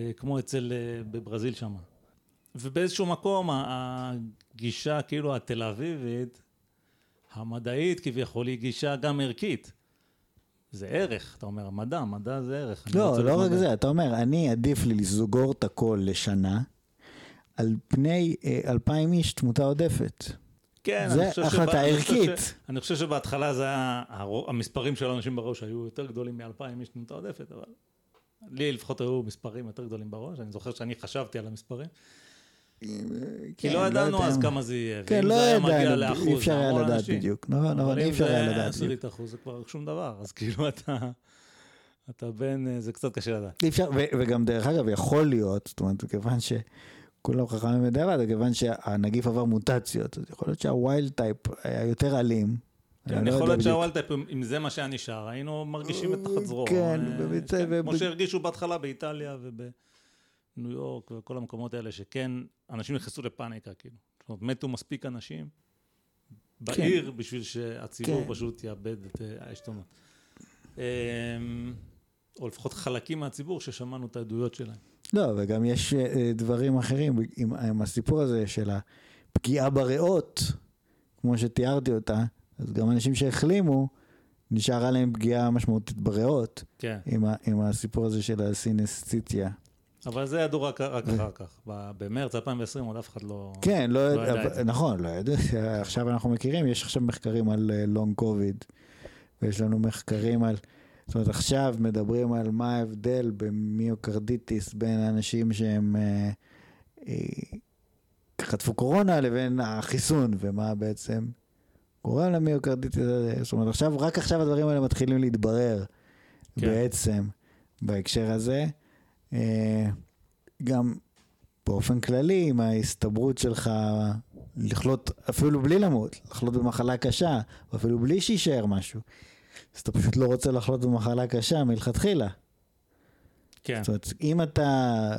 אה, כמו אצל, אה, בברזיל שם. ובאיזשהו מקום הגישה כאילו התל אביבית, המדעית כביכול, היא גישה גם ערכית. זה ערך, אתה אומר, מדע, מדע זה ערך. לא, לא רק. זה, אתה אומר, אני עדיף לי לסגור את הכל לשנה, על פני אה, אלפיים איש תמותה עודפת. כן, זה החלטה שבא- אני חושב ערכית. אני חושב שבהתחלה זה היה, המספרים של האנשים בראש היו יותר גדולים מאלפיים איש תמותה עודפת, אבל לי לפחות היו מספרים יותר גדולים בראש, אני זוכר שאני חשבתי על המספרים, כי כן, לא ידענו אז. כמה זה יהיה, כן, לא זה ידענו, אי אפשר היה לדעת. בדיוק. נכון, נכון, אבל אי אם אפשר זה היה לדעת בדיוק. עשירית אחוז זה כבר שום דבר, אז כאילו *laughs* אתה, אתה בין, זה קצת קשה לדעת. אי אפשר, וגם דרך אגב, יכול להיות, זאת אומרת, מכיוון כולם חכמים בדיעבד, כיוון שהנגיף עבר מוטציות, אז יכול להיות שה wild type היה יותר אלים. כן, לא יכול להיות בדיוק. שה wild type, אם זה מה שהיה נשאר, היינו מרגישים את זה תחת כן, אה, באמת, כן, כמו שהרגישו בהתחלה באיטליה ובניו יורק וכל המקומות האלה, שכן, אנשים נכנסו לפאניקה, כאילו. זאת אומרת, מתו מספיק אנשים בעיר בשביל שהציבור כן. פשוט יאבד את אה, העשתונות. אמ, או לפחות חלקים מהציבור ששמענו את העדויות שלהם. לא, וגם יש אה, דברים אחרים עם, עם הסיפור הזה של הפגיעה בריאות, כמו שתיארתי אותה, אז גם אנשים שהחלימו, נשארה להם פגיעה משמעותית בריאות, כן, עם, ה, עם הסיפור הזה של הסינסציטיה. אבל זה ידעו רק רק אחר כך. במרץ 2020 עוד אף אחד לא... כן, לא, לא ידע אבל- את זה. נכון, לא ידעו, *laughs* עכשיו אנחנו מכירים, יש עכשיו מחקרים על לונג קוביד, ויש לנו מחקרים על, זאת אומרת עכשיו מדברים על מה ההבדל במיוקרדיטיס בין האנשים שהם אה, אה, חטפו קורונה לבין החיסון, ומה בעצם גורם למיוקרדיטיס הזה, זאת אומרת עכשיו, רק עכשיו הדברים האלה מתחילים להתברר כן. בעצם בהקשר הזה. אה, גם באופן כללי, עם ההסתברות שלך לחלות, אפילו בלי למות, לחלות במחלה קשה, אפילו בלי שיישאר משהו. אז אתה פשוט לא רוצה לחלות במחלה קשה מלכתחילה. כן, זאת אומרת, אם אתה...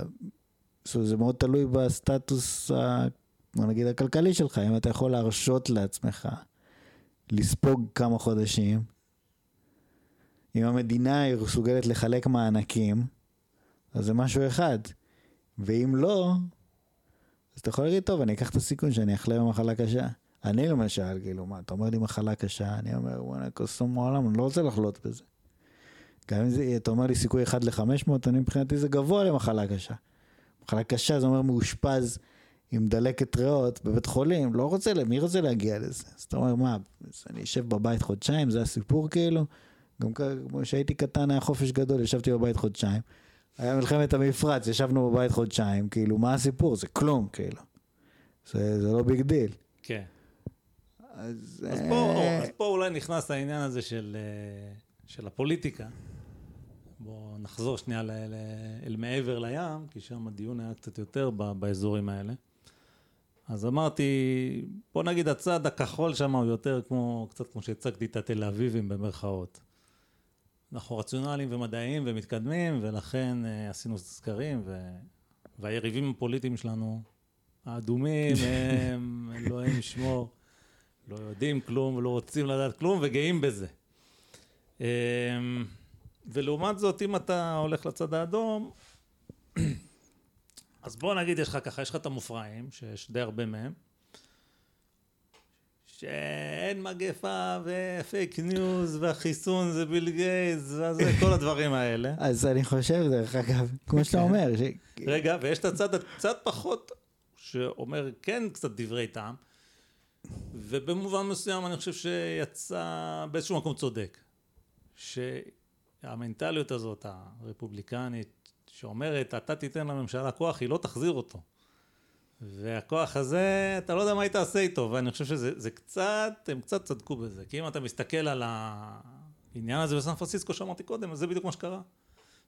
זאת אומרת, זה מאוד תלוי בסטטוס, ה- בוא נגיד, הכלכלי שלך, אם אתה יכול להרשות לעצמך לספוג כמה חודשים, אם המדינה היא מסוגלת לחלק מענקים, אז זה משהו אחד. ואם לא, אז אתה יכול להגיד, טוב, אני אקח את הסיכון שאני אחלה במחלה קשה. אני למשל, כאילו, מה, אתה אומר לי מחלה קשה, אני אומר, וואלה, קוסום העולם, אני לא רוצה לחלות בזה. גם אם זה, אתה אומר לי סיכוי 1 ל-500, אני מבחינתי זה גבוה למחלה קשה. מחלה קשה זה אומר מאושפז עם דלקת ריאות בבית חולים, לא רוצה, מי רוצה להגיע לזה? אז אתה אומר, מה, אני אשב בבית חודשיים, זה הסיפור כאילו? גם כמו שהייתי קטן היה חופש גדול, ישבתי בבית חודשיים. היה מלחמת המפרץ, ישבנו בבית חודשיים, כאילו, מה הסיפור? זה כלום, כאילו. זה, זה לא big deal. כן. אז... אז אה, פה, אז פה אולי נכנס העניין הזה של, אה, של הפוליטיקה. בואו נחזור שנייה ל, ל, אל מעבר לים, כי שם הדיון היה קצת יותר ב, באזורים האלה. אז אמרתי, בוא נגיד הצד הכחול שם הוא יותר כמו, קצת כמו שהצגתי את התל אביבים במרכאות. אנחנו רציונליים ומדעיים ומתקדמים, ולכן אה, עשינו סקרים, ו... והיריבים הפוליטיים שלנו, האדומים, *laughs* הם, אלוהים ישמור, לא יודעים כלום ולא רוצים לדעת כלום וגאים בזה. אמ, ולעומת זאת, אם אתה הולך לצד האדום, *clears throat* אז בוא נגיד, יש לך ככה, יש לך את המופרעים, שיש די הרבה מהם, שאין מגפה ו fake news והחיסון זה ביל גייטס וזה, כל הדברים האלה. אז אני חושב, דרך אגב, כמו שאתה כן. אומר, ש... רגע, ויש את הצד הקצת פחות, שאומר כן קצת דברי טעם, ובמובן מסוים אני חושב שיצא באיזשהו מקום צודק. שהמנטליות הזאת, הרפובליקנית, שאומרת, אתה תיתן לממשלה כוח, היא לא תחזיר אותו. והכוח הזה, אתה לא יודע מה היא תעשה איתו, ואני חושב שזה זה קצת, הם קצת צדקו בזה. כי אם אתה מסתכל על העניין הזה בסן פרנסיסקו שאמרתי קודם, אז זה בדיוק מה שקרה.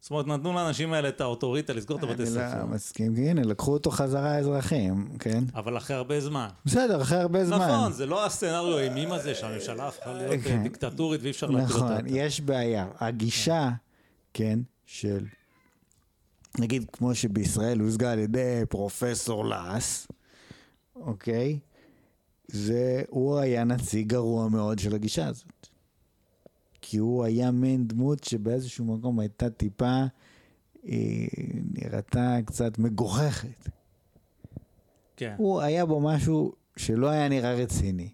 זאת אומרת, נתנו לאנשים האלה את האוטוריטה לסגור את הבתי אני ספר. לא מסכים, כי הנה, לקחו אותו חזרה האזרחים, כן? אבל אחרי הרבה זמן. בסדר, אחרי הרבה זמן. נכון, זה לא הסצנריו האימים הזה שהממשלה הפכה להיות אה, כן. דיקטטורית ואי אפשר להפיל אותה. נכון, יש בעיה. הגישה, כן, של... נגיד, כמו שבישראל הושגה על ידי פרופסור לאס, אוקיי? זה, הוא היה נציג גרוע מאוד של הגישה הזאת. כי הוא היה מעין דמות שבאיזשהו מקום הייתה טיפה, היא נראתה קצת מגוחכת. כן, הוא היה בו משהו שלא היה נראה רציני.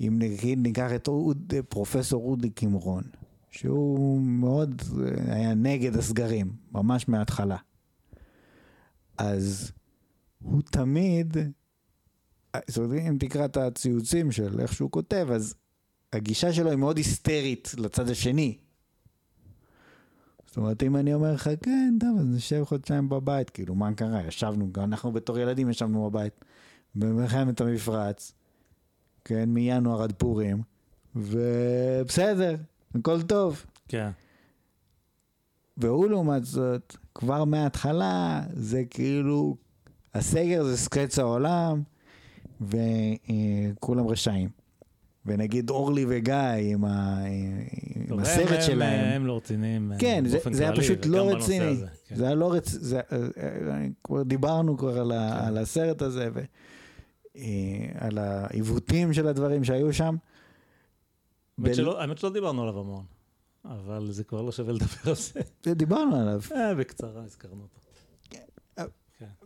אם נגיד ניקח את אוד, פרופסור אודי קימרון, שהוא מאוד אה, היה נגד הסגרים, ממש מההתחלה. אז הוא תמיד, אה, זאת אומרת, אם תקרא את הציוצים של איך שהוא כותב, אז הגישה שלו היא מאוד היסטרית לצד השני. זאת אומרת, אם אני אומר לך, כן, טוב, אז נשב חודשיים בבית, כאילו, מה קרה? ישבנו, גם אנחנו בתור ילדים ישבנו בבית, במלחמת המפרץ, כן, מינואר עד פורים, ובסדר, הכל טוב. כן, והוא לעומת זאת, כבר מההתחלה, זה כאילו הסגר זה סקץ העולם, וכולם רשעים. ונגיד אורלי וגיא עם, ה... עם הסרט הם, שלהם. הם, הם לא רציניים. אה, כן, זה, זה היה פשוט לא רציני. הזה, כן. זה היה לא רציני. זה, אה, אה, כבר דיברנו כבר על, ה, כן. על הסרט הזה, ועל העיוותים של הדברים שהיו שם. האמת בל- שלא- האמת שלא דיברנו עליו המון, אבל זה כבר לא שווה לדבר על זה. דיברנו עליו. אה, בקצרה הזכרנו אותו. כן.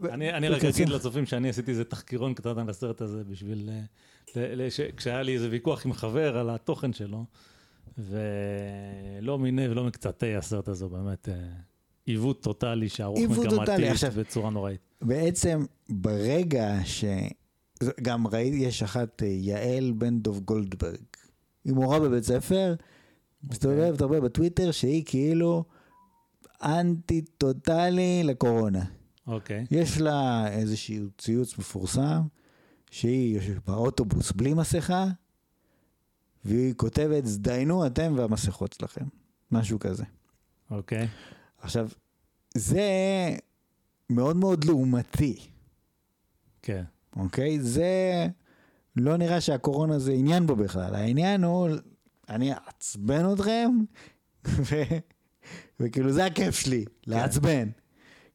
ו- אני רק בקיצור. אגיד לצופים שאני עשיתי איזה תחקירון קטן על הסרט הזה בשביל... אה, כשהיה לי איזה ויכוח עם חבר על התוכן שלו, ולא מיני ולא מקצתי הסרט הזה, באמת אה, עיוות טוטאלי שערוך עיוות טוטאלי. מגמתי עכשיו- בצורה נוראית. בעצם ברגע ש... גם ראיתי, יש אחת, אה, יעל בן דוב גולדברג. היא מורה בבית ספר, מסתובבת הרבה בטוויטר, שהיא כאילו אנטי טוטאלי לקורונה. אוקיי, יש לה איזשהו ציוץ מפורסם, שהיא יושבת באוטובוס בלי מסכה, והיא כותבת, זדיינו אתם והמסכות שלכם. משהו כזה. אוקיי. עכשיו, זה מאוד מאוד לעומתי. כן. אוקיי? זה לא נראה שהקורונה זה עניין בו בכלל. העניין הוא, אני אעצבן אתכם, ו... וכאילו זה הכיף שלי, לעצבן.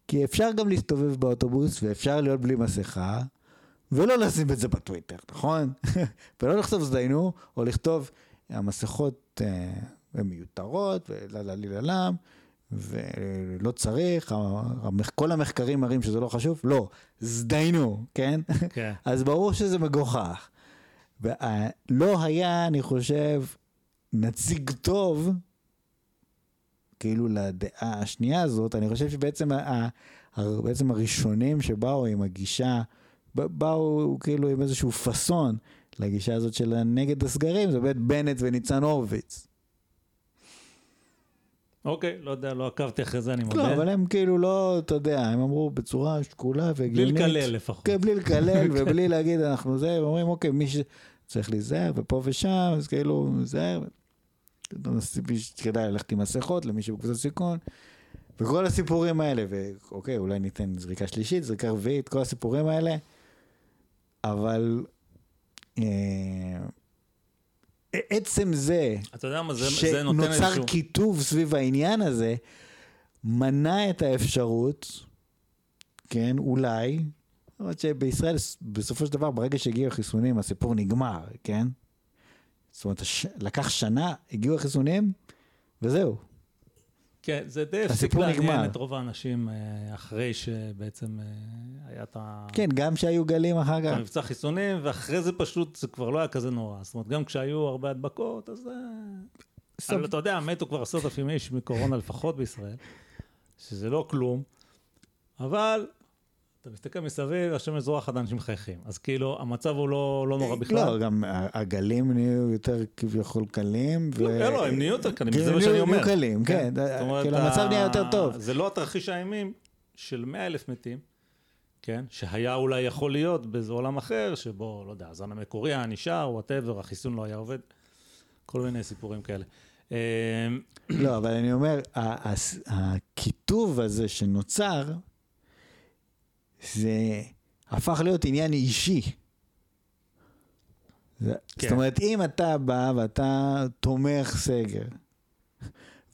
כי אפשר גם להסתובב באוטובוס ואפשר להיות בלי מסכה, ולא לשים את זה בטוויטר, נכון? ולא לכתוב זדיינו, או לכתוב המסכות אה, הן מיותרות, וללה לי ללם, ולא צריך, כל המחקרים מראים שזה לא חשוב, לא, זדיינו, כן? כן. *laughs* אז ברור שזה מגוחך. ולא היה, אני חושב, נציג טוב, כאילו לדעה השנייה הזאת, אני חושב שבעצם ה- בעצם הראשונים שבאו עם הגישה, באו כאילו עם איזשהו פאסון לגישה הזאת של נגד הסגרים, זה באמת בנט וניצן הורוביץ. אוקיי, לא יודע, לא עקבתי אחרי זה, אני מודה. לא, אבל הם כאילו לא, אתה יודע, הם אמרו בצורה שקולה בלי והגיונית. לקלל לפחות. כן, בלי לקלל *laughs* ובלי להגיד אנחנו זה, הם אומרים אוקיי, מי שצריך להיזהר ופה ושם, אז כאילו, להיזהר. מי שכדאי ללכת עם מסכות למי שבקבוצת סיכון. וכל הסיפורים האלה, ואוקיי, אולי ניתן זריקה שלישית, זריקה רביעית, כל הסיפורים האלה, אבל אה, עצם זה אתה יודע מה, זה, זה נותן שנוצר איזשהו... קיטוב סביב העניין הזה, מנע את האפשרות, כן, אולי, למרות שבישראל בסופו של דבר, ברגע שהגיעו החיסונים, הסיפור נגמר, כן? זאת אומרת. לקח שנה, הגיעו החיסונים, וזהו. כן, זה די הפסיק לעניין. את רוב האנשים אה, אחרי שבעצם אה, היה את ה... כן, גם שהיו גלים אחר כך. המבצע חיסונים, ואחרי זה פשוט זה כבר לא היה כזה נורא. זאת אומרת, גם כשהיו הרבה הדבקות, אז... אה, סוף- אבל אתה יודע, מתו כבר עשרת אלפים איש מקורונה לפחות בישראל, שזה לא כלום, אבל אתה מסתכל מסביב, השמש זורחת, אנשים מחייכים. אז כאילו, המצב הוא לא, לא נורא בכלל. לא, גם הגלים נהיו יותר כביכול קלים. ו- לא, לא, הם נהיו יותר קלים, כן, זה מה שאני אומר. נהיו קלים, כן. אומרת, כאילו המצב נהיה יותר טוב. זה לא התרחיש האימים של 100 אלף מתים, כן? שהיה אולי יכול להיות באיזה עולם אחר, שבו, לא יודע, הזן המקורי היה נשאר, whatever, החיסון לא היה עובד. כל מיני סיפורים כאלה. אמ, לא, אבל אני אומר, הקיטוב הזה שנוצר, זה הפך להיות עניין אישי. זה, כן. זאת אומרת, אם אתה בא ואתה תומך סגר,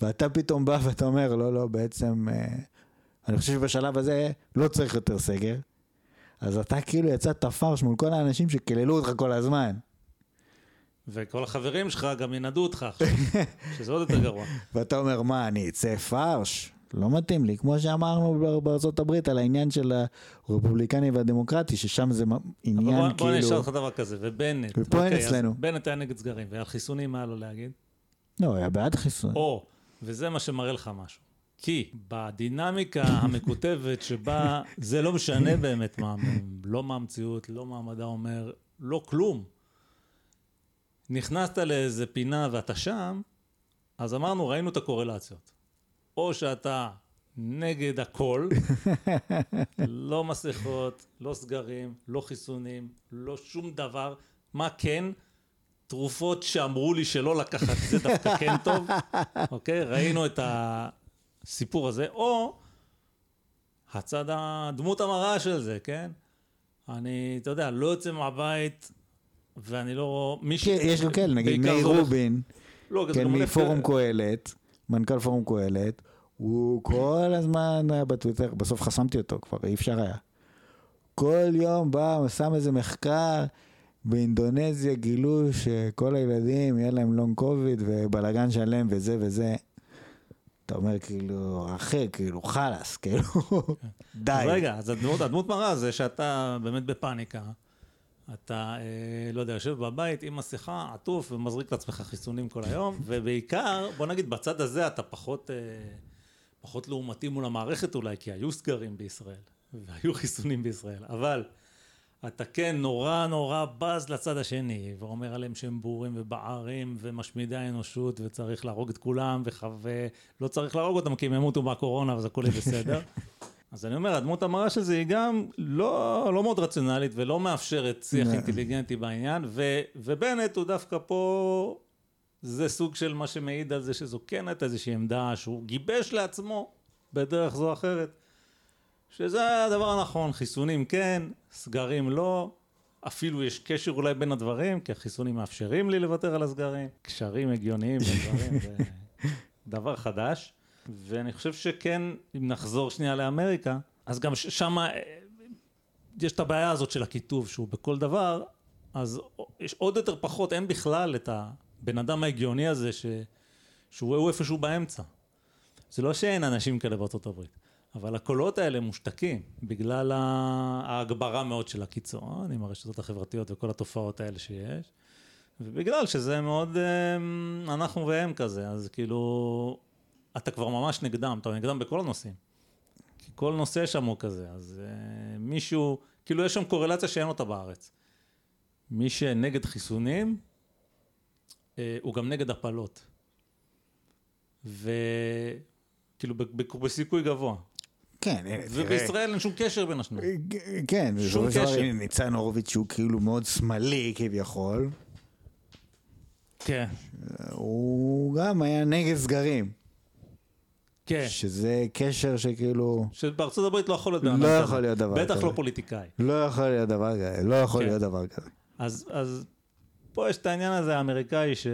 ואתה פתאום בא ואתה אומר, לא, לא, בעצם, אה, אני חושב שבשלב הזה לא צריך יותר סגר, אז אתה כאילו יצאת פרש מול כל האנשים שקיללו אותך כל הזמן. וכל החברים שלך גם ינדו אותך עכשיו, *laughs* שזה עוד יותר גרוע. ואתה אומר, מה, אני אצא פרש? לא מתאים לי. כמו שאמרנו בארצות הברית על העניין של הרפובליקני והדמוקרטי, ששם זה עניין בוא, בוא אני אשאל כאילו... אותך דבר כזה, ובנט, ופה אין אוקיי, אצלנו. בנט היה נגד סגרים, ועל חיסונים מה לו להגיד? לא, היה בעד חיסון. או, וזה מה שמראה לך משהו. כי בדינמיקה המקוטבת שבה זה לא משנה באמת מה, לא מה המציאות, לא מה המדע אומר, לא כלום. נכנסת לאיזה פינה ואתה שם, אז אמרנו, ראינו את הקורלציות. או שאתה נגד הכל, *laughs* לא מסכות, לא סגרים, לא חיסונים, לא שום דבר. מה כן? תרופות שאמרו לי שלא לקחת, זה דווקא כן טוב, *laughs* אוקיי? ראינו את הסיפור הזה. או הצד, הדמות המראה של זה, כן? אני, אתה יודע, לא יוצא מהבית, ואני לא... מי ש... כן, יש גם כאלה, נגיד מאיר רובין, לא, כן, מפורום קהלת, מנכ"ל פורום קהלת, הוא כל הזמן היה בטוויטר, בסוף חסמתי אותו כבר, אי אפשר היה. כל יום בא, שם איזה מחקר, באינדונזיה גילו שכל הילדים יהיה להם לונג קוביד ובלאגן שלם וזה וזה. אתה אומר כאילו, אחי, כאילו, חלאס, כאילו, די. אז רגע, אז הדמות, הדמות מראה זה שאתה באמת בפאניקה. אתה, אה, לא יודע, יושב בבית עם מסכה, עטוף ומזריק לעצמך חיסונים כל היום, *laughs* ובעיקר, בוא נגיד, בצד הזה אתה פחות, אה, פחות לעומתי מול המערכת אולי, כי היו סגרים בישראל, והיו חיסונים בישראל, אבל אתה כן נורא נורא בז לצד השני, ואומר עליהם שהם בורים ובערים ומשמידי האנושות, וצריך להרוג את כולם, ולא צריך להרוג אותם כי הם ימותו מהקורונה, אז הכל יהיה בסדר. *laughs* אז אני אומר, הדמות המרה של זה היא גם לא, לא מאוד רציונלית ולא מאפשרת שיח לא. אינטליגנטי בעניין, ו, ובנט הוא דווקא פה, זה סוג של מה שמעיד על זה שזו כן הייתה איזושהי עמדה שהוא גיבש לעצמו בדרך זו או אחרת, שזה הדבר הנכון, חיסונים כן, סגרים לא, אפילו יש קשר אולי בין הדברים, כי החיסונים מאפשרים לי לוותר על הסגרים, קשרים הגיוניים בין דברים, זה *laughs* דבר חדש. ואני חושב שכן, אם נחזור שנייה לאמריקה, אז גם שם יש את הבעיה הזאת של הקיטוב, שהוא בכל דבר, אז יש עוד יותר פחות, אין בכלל את הבן אדם ההגיוני הזה, ש, שהוא הוא איפשהו באמצע. זה לא שאין אנשים כאלה בארצות הברית, אבל הקולות האלה מושתקים, בגלל ההגברה מאוד של הקיצון, עם הרשתות החברתיות וכל התופעות האלה שיש. ובגלל שזה מאוד אה, אנחנו והם כזה, אז כאילו, אתה כבר ממש נגדם, אתה נגדם בכל הנושאים. כי כל נושא שם הוא כזה, אז אה, מישהו, כאילו יש שם קורלציה שאין אותה בארץ. מי שנגד חיסונים, אה, הוא גם נגד הפלות. וכאילו ב- ב- בסיכוי גבוה. כן, הנה, תראה. ובישראל אין שום קשר בין השניים. כן, שום קשר. הנה, ניצן הורוביץ שהוא כאילו מאוד שמאלי כביכול, כן, הוא גם היה נגד סגרים, כן. שזה קשר שכאילו, שבארצות הברית לא יכול להיות בן אדם לא כזה. יכול להיות דבר בטח כזה. לא פוליטיקאי. לא יכול להיות דבר כזה, לא יכול כן. להיות דבר כזה. אז, אז פה יש את העניין הזה האמריקאי ש...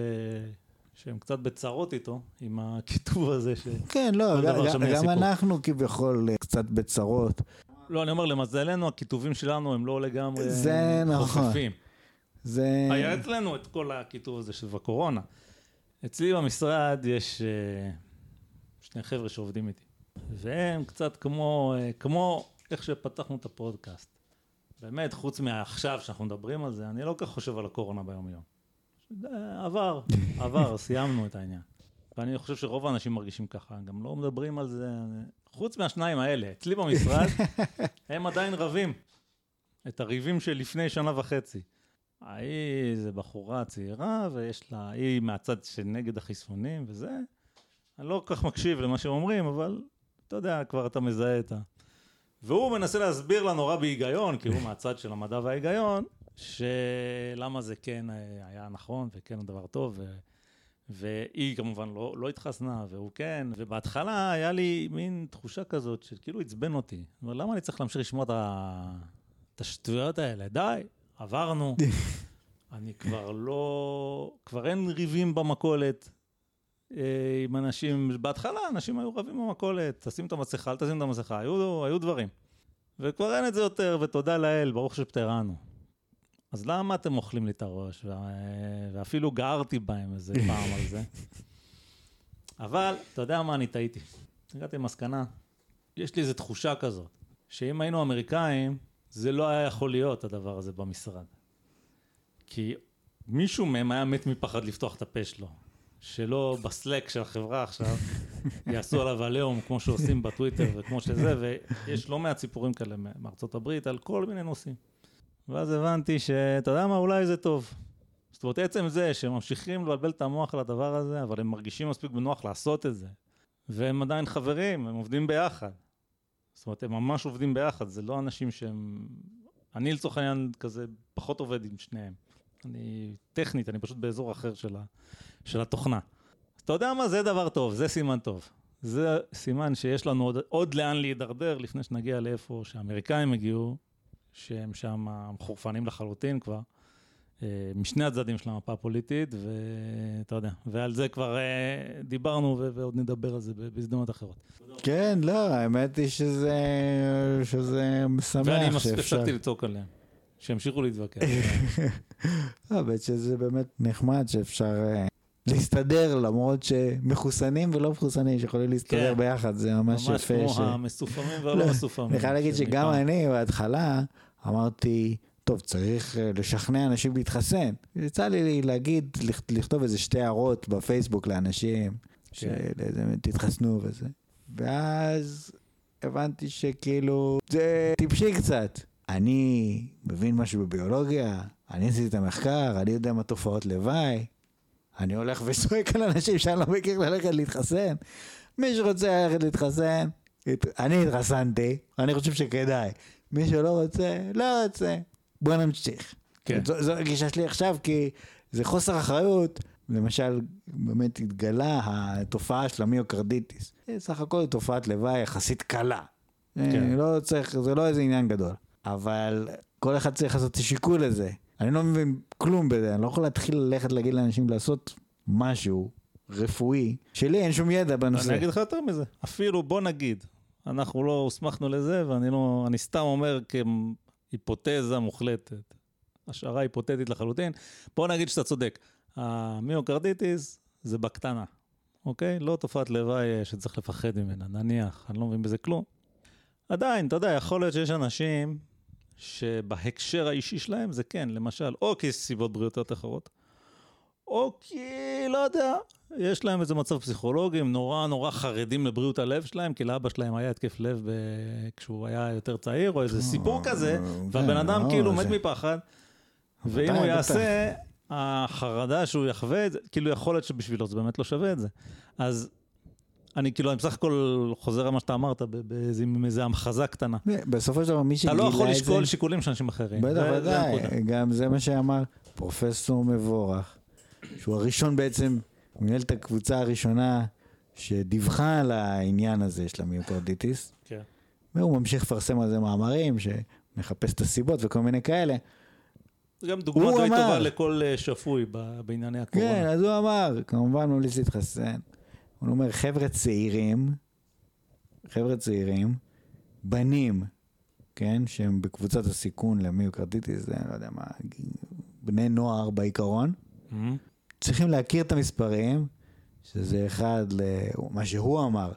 שהם קצת בצרות איתו, עם הקיטוב הזה ש... כן, לא, דבר גם- גם סיפור. אנחנו כביכול אה, קצת בצרות. לא, אני אומר, למזלנו, הכיתובים שלנו הם לא לגמרי זה נכון. חופפים. זה... היה אצלנו את כל הכיתוב הזה של הקורונה. אצלי במשרד יש אה, שני חבר'ה שעובדים איתי, והם קצת כמו, אה, כמו איך שפתחנו את הפודקאסט. באמת, חוץ מעכשיו שאנחנו מדברים על זה, אני לא כל כך חושב על הקורונה ביום-יום. זה עבר, *laughs* עבר, סיימנו את העניין. ואני חושב שרוב האנשים מרגישים ככה, גם לא מדברים על זה, חוץ מהשניים האלה, אצלי במשרד, *laughs* הם עדיין רבים. את הריבים של לפני שנה וחצי. ההיא זה בחורה צעירה, ויש לה, היא מהצד שנגד החיסונים וזה. אני לא כל כך מקשיב למה שהם אומרים, אבל אתה יודע, כבר אתה מזהה את ה... והוא מנסה להסביר לה נורא בהיגיון, כי הוא *laughs* מהצד של המדע וההיגיון, שלמה זה כן אה, היה נכון וכן הוא דבר טוב, ו... והיא כמובן לא, לא התחסנה, והוא כן, ובהתחלה היה לי מין תחושה כזאת שכאילו עצבן אותי. אבל למה אני צריך להמשיך לשמוע את, ה... את השטויות האלה? די, עברנו. *laughs* אני כבר לא... כבר אין ריבים במכולת עם אנשים. בהתחלה אנשים היו רבים במכולת, תשים את המסכה, אל תשים את המסכה, היו, היו דברים. וכבר אין את זה יותר, ותודה לאל, ברוך שפטרנו. אז למה אתם אוכלים לי את הראש? ואפילו גערתי בהם איזה פעם על זה. *laughs* אבל, אתה יודע מה, אני טעיתי. הגעתי למסקנה, יש לי איזו תחושה כזאת, שאם היינו אמריקאים, זה לא היה יכול להיות הדבר הזה במשרד. כי מישהו מהם היה מת מפחד לפתוח את הפה שלו. שלא בסלק של החברה עכשיו *laughs* יעשו עליו עליהום כמו שעושים בטוויטר וכמו שזה, ויש לא מעט סיפורים כאלה מארצות הברית על כל מיני נושאים. ואז הבנתי שאתה יודע מה, אולי זה טוב. זאת אומרת, עצם זה שהם ממשיכים לבלבל את המוח על הדבר הזה, אבל הם מרגישים מספיק בנוח לעשות את זה. והם עדיין חברים, הם עובדים ביחד. זאת אומרת, הם ממש עובדים ביחד, זה לא אנשים שהם... אני לצורך העניין כזה פחות עובד עם שניהם. אני טכנית, אני פשוט באזור אחר של, ה... של התוכנה. אז אתה יודע מה, זה דבר טוב, זה סימן טוב. זה סימן שיש לנו עוד, עוד לאן להידרדר לפני שנגיע לאיפה שהאמריקאים הגיעו, שהם שם מחורפנים לחלוטין כבר, אה, משני הצדדים של המפה הפוליטית, ואתה יודע, ועל זה כבר אה, דיברנו ועוד נדבר על זה בהזדמנות אחרות. כן, לא, האמת היא שזה, שזה משמח ואני שאפשר. הפסקתי לצעוק עליהם, שימשיכו להתווכח. *laughs* האמת שזה באמת נחמד שאפשר אה, להסתדר למרות שמחוסנים ולא מחוסנים שיכולים להסתדר כן. ביחד, זה ממש ממש יפה. כמו ש- המסופמים לא, והלא מסופמים. אני חייב להגיד שגם. אני בהתחלה אמרתי, טוב, צריך אה, לשכנע אנשים להתחסן. יצא לי להגיד, לכ- לכתוב איזה שתי הערות בפייסבוק לאנשים, כן. שתתחסנו וזה. ואז הבנתי שכאילו, זה טיפשי קצת. אני מבין משהו בביולוגיה, אני עשיתי את המחקר, אני יודע מה תופעות לוואי. אני הולך וצועק על אנשים שאני לא מכיר ללכת להתחסן. מי שרוצה ללכת להתחסן, הת- אני התחסנתי, אני חושב שכדאי. מי שלא רוצה, לא רוצה. בוא נמשיך. כן. זו, זו הגישה שלי עכשיו, כי זה חוסר אחריות. למשל, באמת התגלה התופעה של המיוקרדיטיס. זה סך הכל תופעת לוואי יחסית קלה. כן. לא צריך, זה לא איזה עניין גדול. אבל כל אחד צריך לעשות את השיקול הזה. אני לא מבין כלום בזה, אני לא יכול להתחיל ללכת להגיד לאנשים לעשות משהו רפואי, שלי אין שום ידע בנושא. אני אגיד לך יותר מזה, אפילו בוא נגיד, אנחנו לא הוסמכנו לזה, ואני לא, אני סתם אומר כהיפותזה מוחלטת, השערה היפותטית לחלוטין, בוא נגיד שאתה צודק, המיוקרדיטיס זה בקטנה, אוקיי? לא תופעת לוואי אה, שצריך לפחד ממנה, נניח, אני לא מבין בזה כלום. עדיין, אתה יודע, יכול להיות שיש אנשים שבהקשר האישי שלהם זה כן, למשל, או כסיבות בריאותיות אחרות, או כי, לא יודע, יש להם איזה מצב פסיכולוגי, הם נורא נורא חרדים לבריאות הלב שלהם, כי לאבא שלהם היה התקף לב ב... כשהוא היה יותר צעיר, או איזה סיפור כזה, והבן אדם לא, כאילו מת מפחד, ואם הוא. יעשה, החרדה שהוא יחווה את זה, כאילו יכול להיות שבשבילו זה באמת לא שווה את זה. אז אני כאילו, אני בסך הכל חוזר על מה שאתה אמרת, עם איזה המחזה קטנה. בסופו של דבר מי אתה שגילה לא את זה... יכול לשקול שיקולים של אנשים אחרים. בטח, זה- זה ודאי, הנקודה. גם זה מה שאמר פרופסור מבורך, שהוא הראשון בעצם, הוא ניהל את הקבוצה הראשונה שדיווחה על העניין הזה של המיוקרדיטיס, כן. והוא ממשיך לפרסם על זה מאמרים, שמחפש את הסיבות וכל מיני כאלה. זה גם דוגמה הוא די טובה לכל אה, שפוי בענייני הקורונה. כן, אז הוא אמר, כמובן ממליץ להתחסן. הוא אומר, חבר'ה צעירים, חבר'ה צעירים, בנים, כן, שהם בקבוצת הסיכון למיוקרדיטיס, זה, לא יודע מה, בני נוער בעיקרון, מהמם. צריכים להכיר את המספרים, שזה אחד ל... מה שהוא אמר,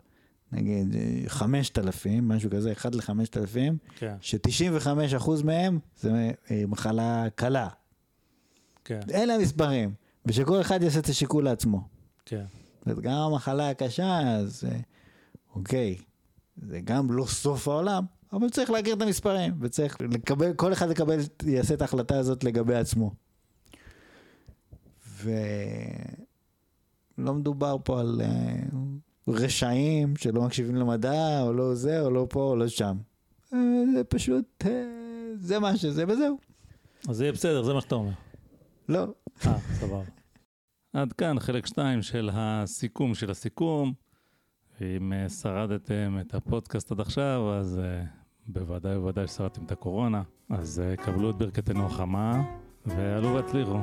נגיד אה, 5,000, משהו כזה, אחד לחמשת אלפים, כן, ש-95% מהם זה אה, מחלה קלה. כן, אלה המספרים, ושכל אחד יעשה את השיקול לעצמו. כן. זאת גם המחלה הקשה, אז אה, אוקיי, זה גם לא סוף העולם, אבל צריך להכיר את המספרים, וצריך לקבל, כל אחד יקבל, יעשה את ההחלטה הזאת לגבי עצמו. ולא מדובר פה על אה, רשעים שלא מקשיבים למדע, או לא זה, או לא פה, או לא שם. אה, זה פשוט, זה מה שזה, וזהו. אז זה יהיה בסדר, זה מה שאתה אומר. לא. אה, סבבה. עד כאן חלק 2 של הסיכום של הסיכום. אם אה, שרדתם את הפודקאסט עד עכשיו, אז אה, בוודאי ובוודאי ששרדתם את הקורונה. אז אה, קבלו את ברכתנו החמה, ועלו והצליחו.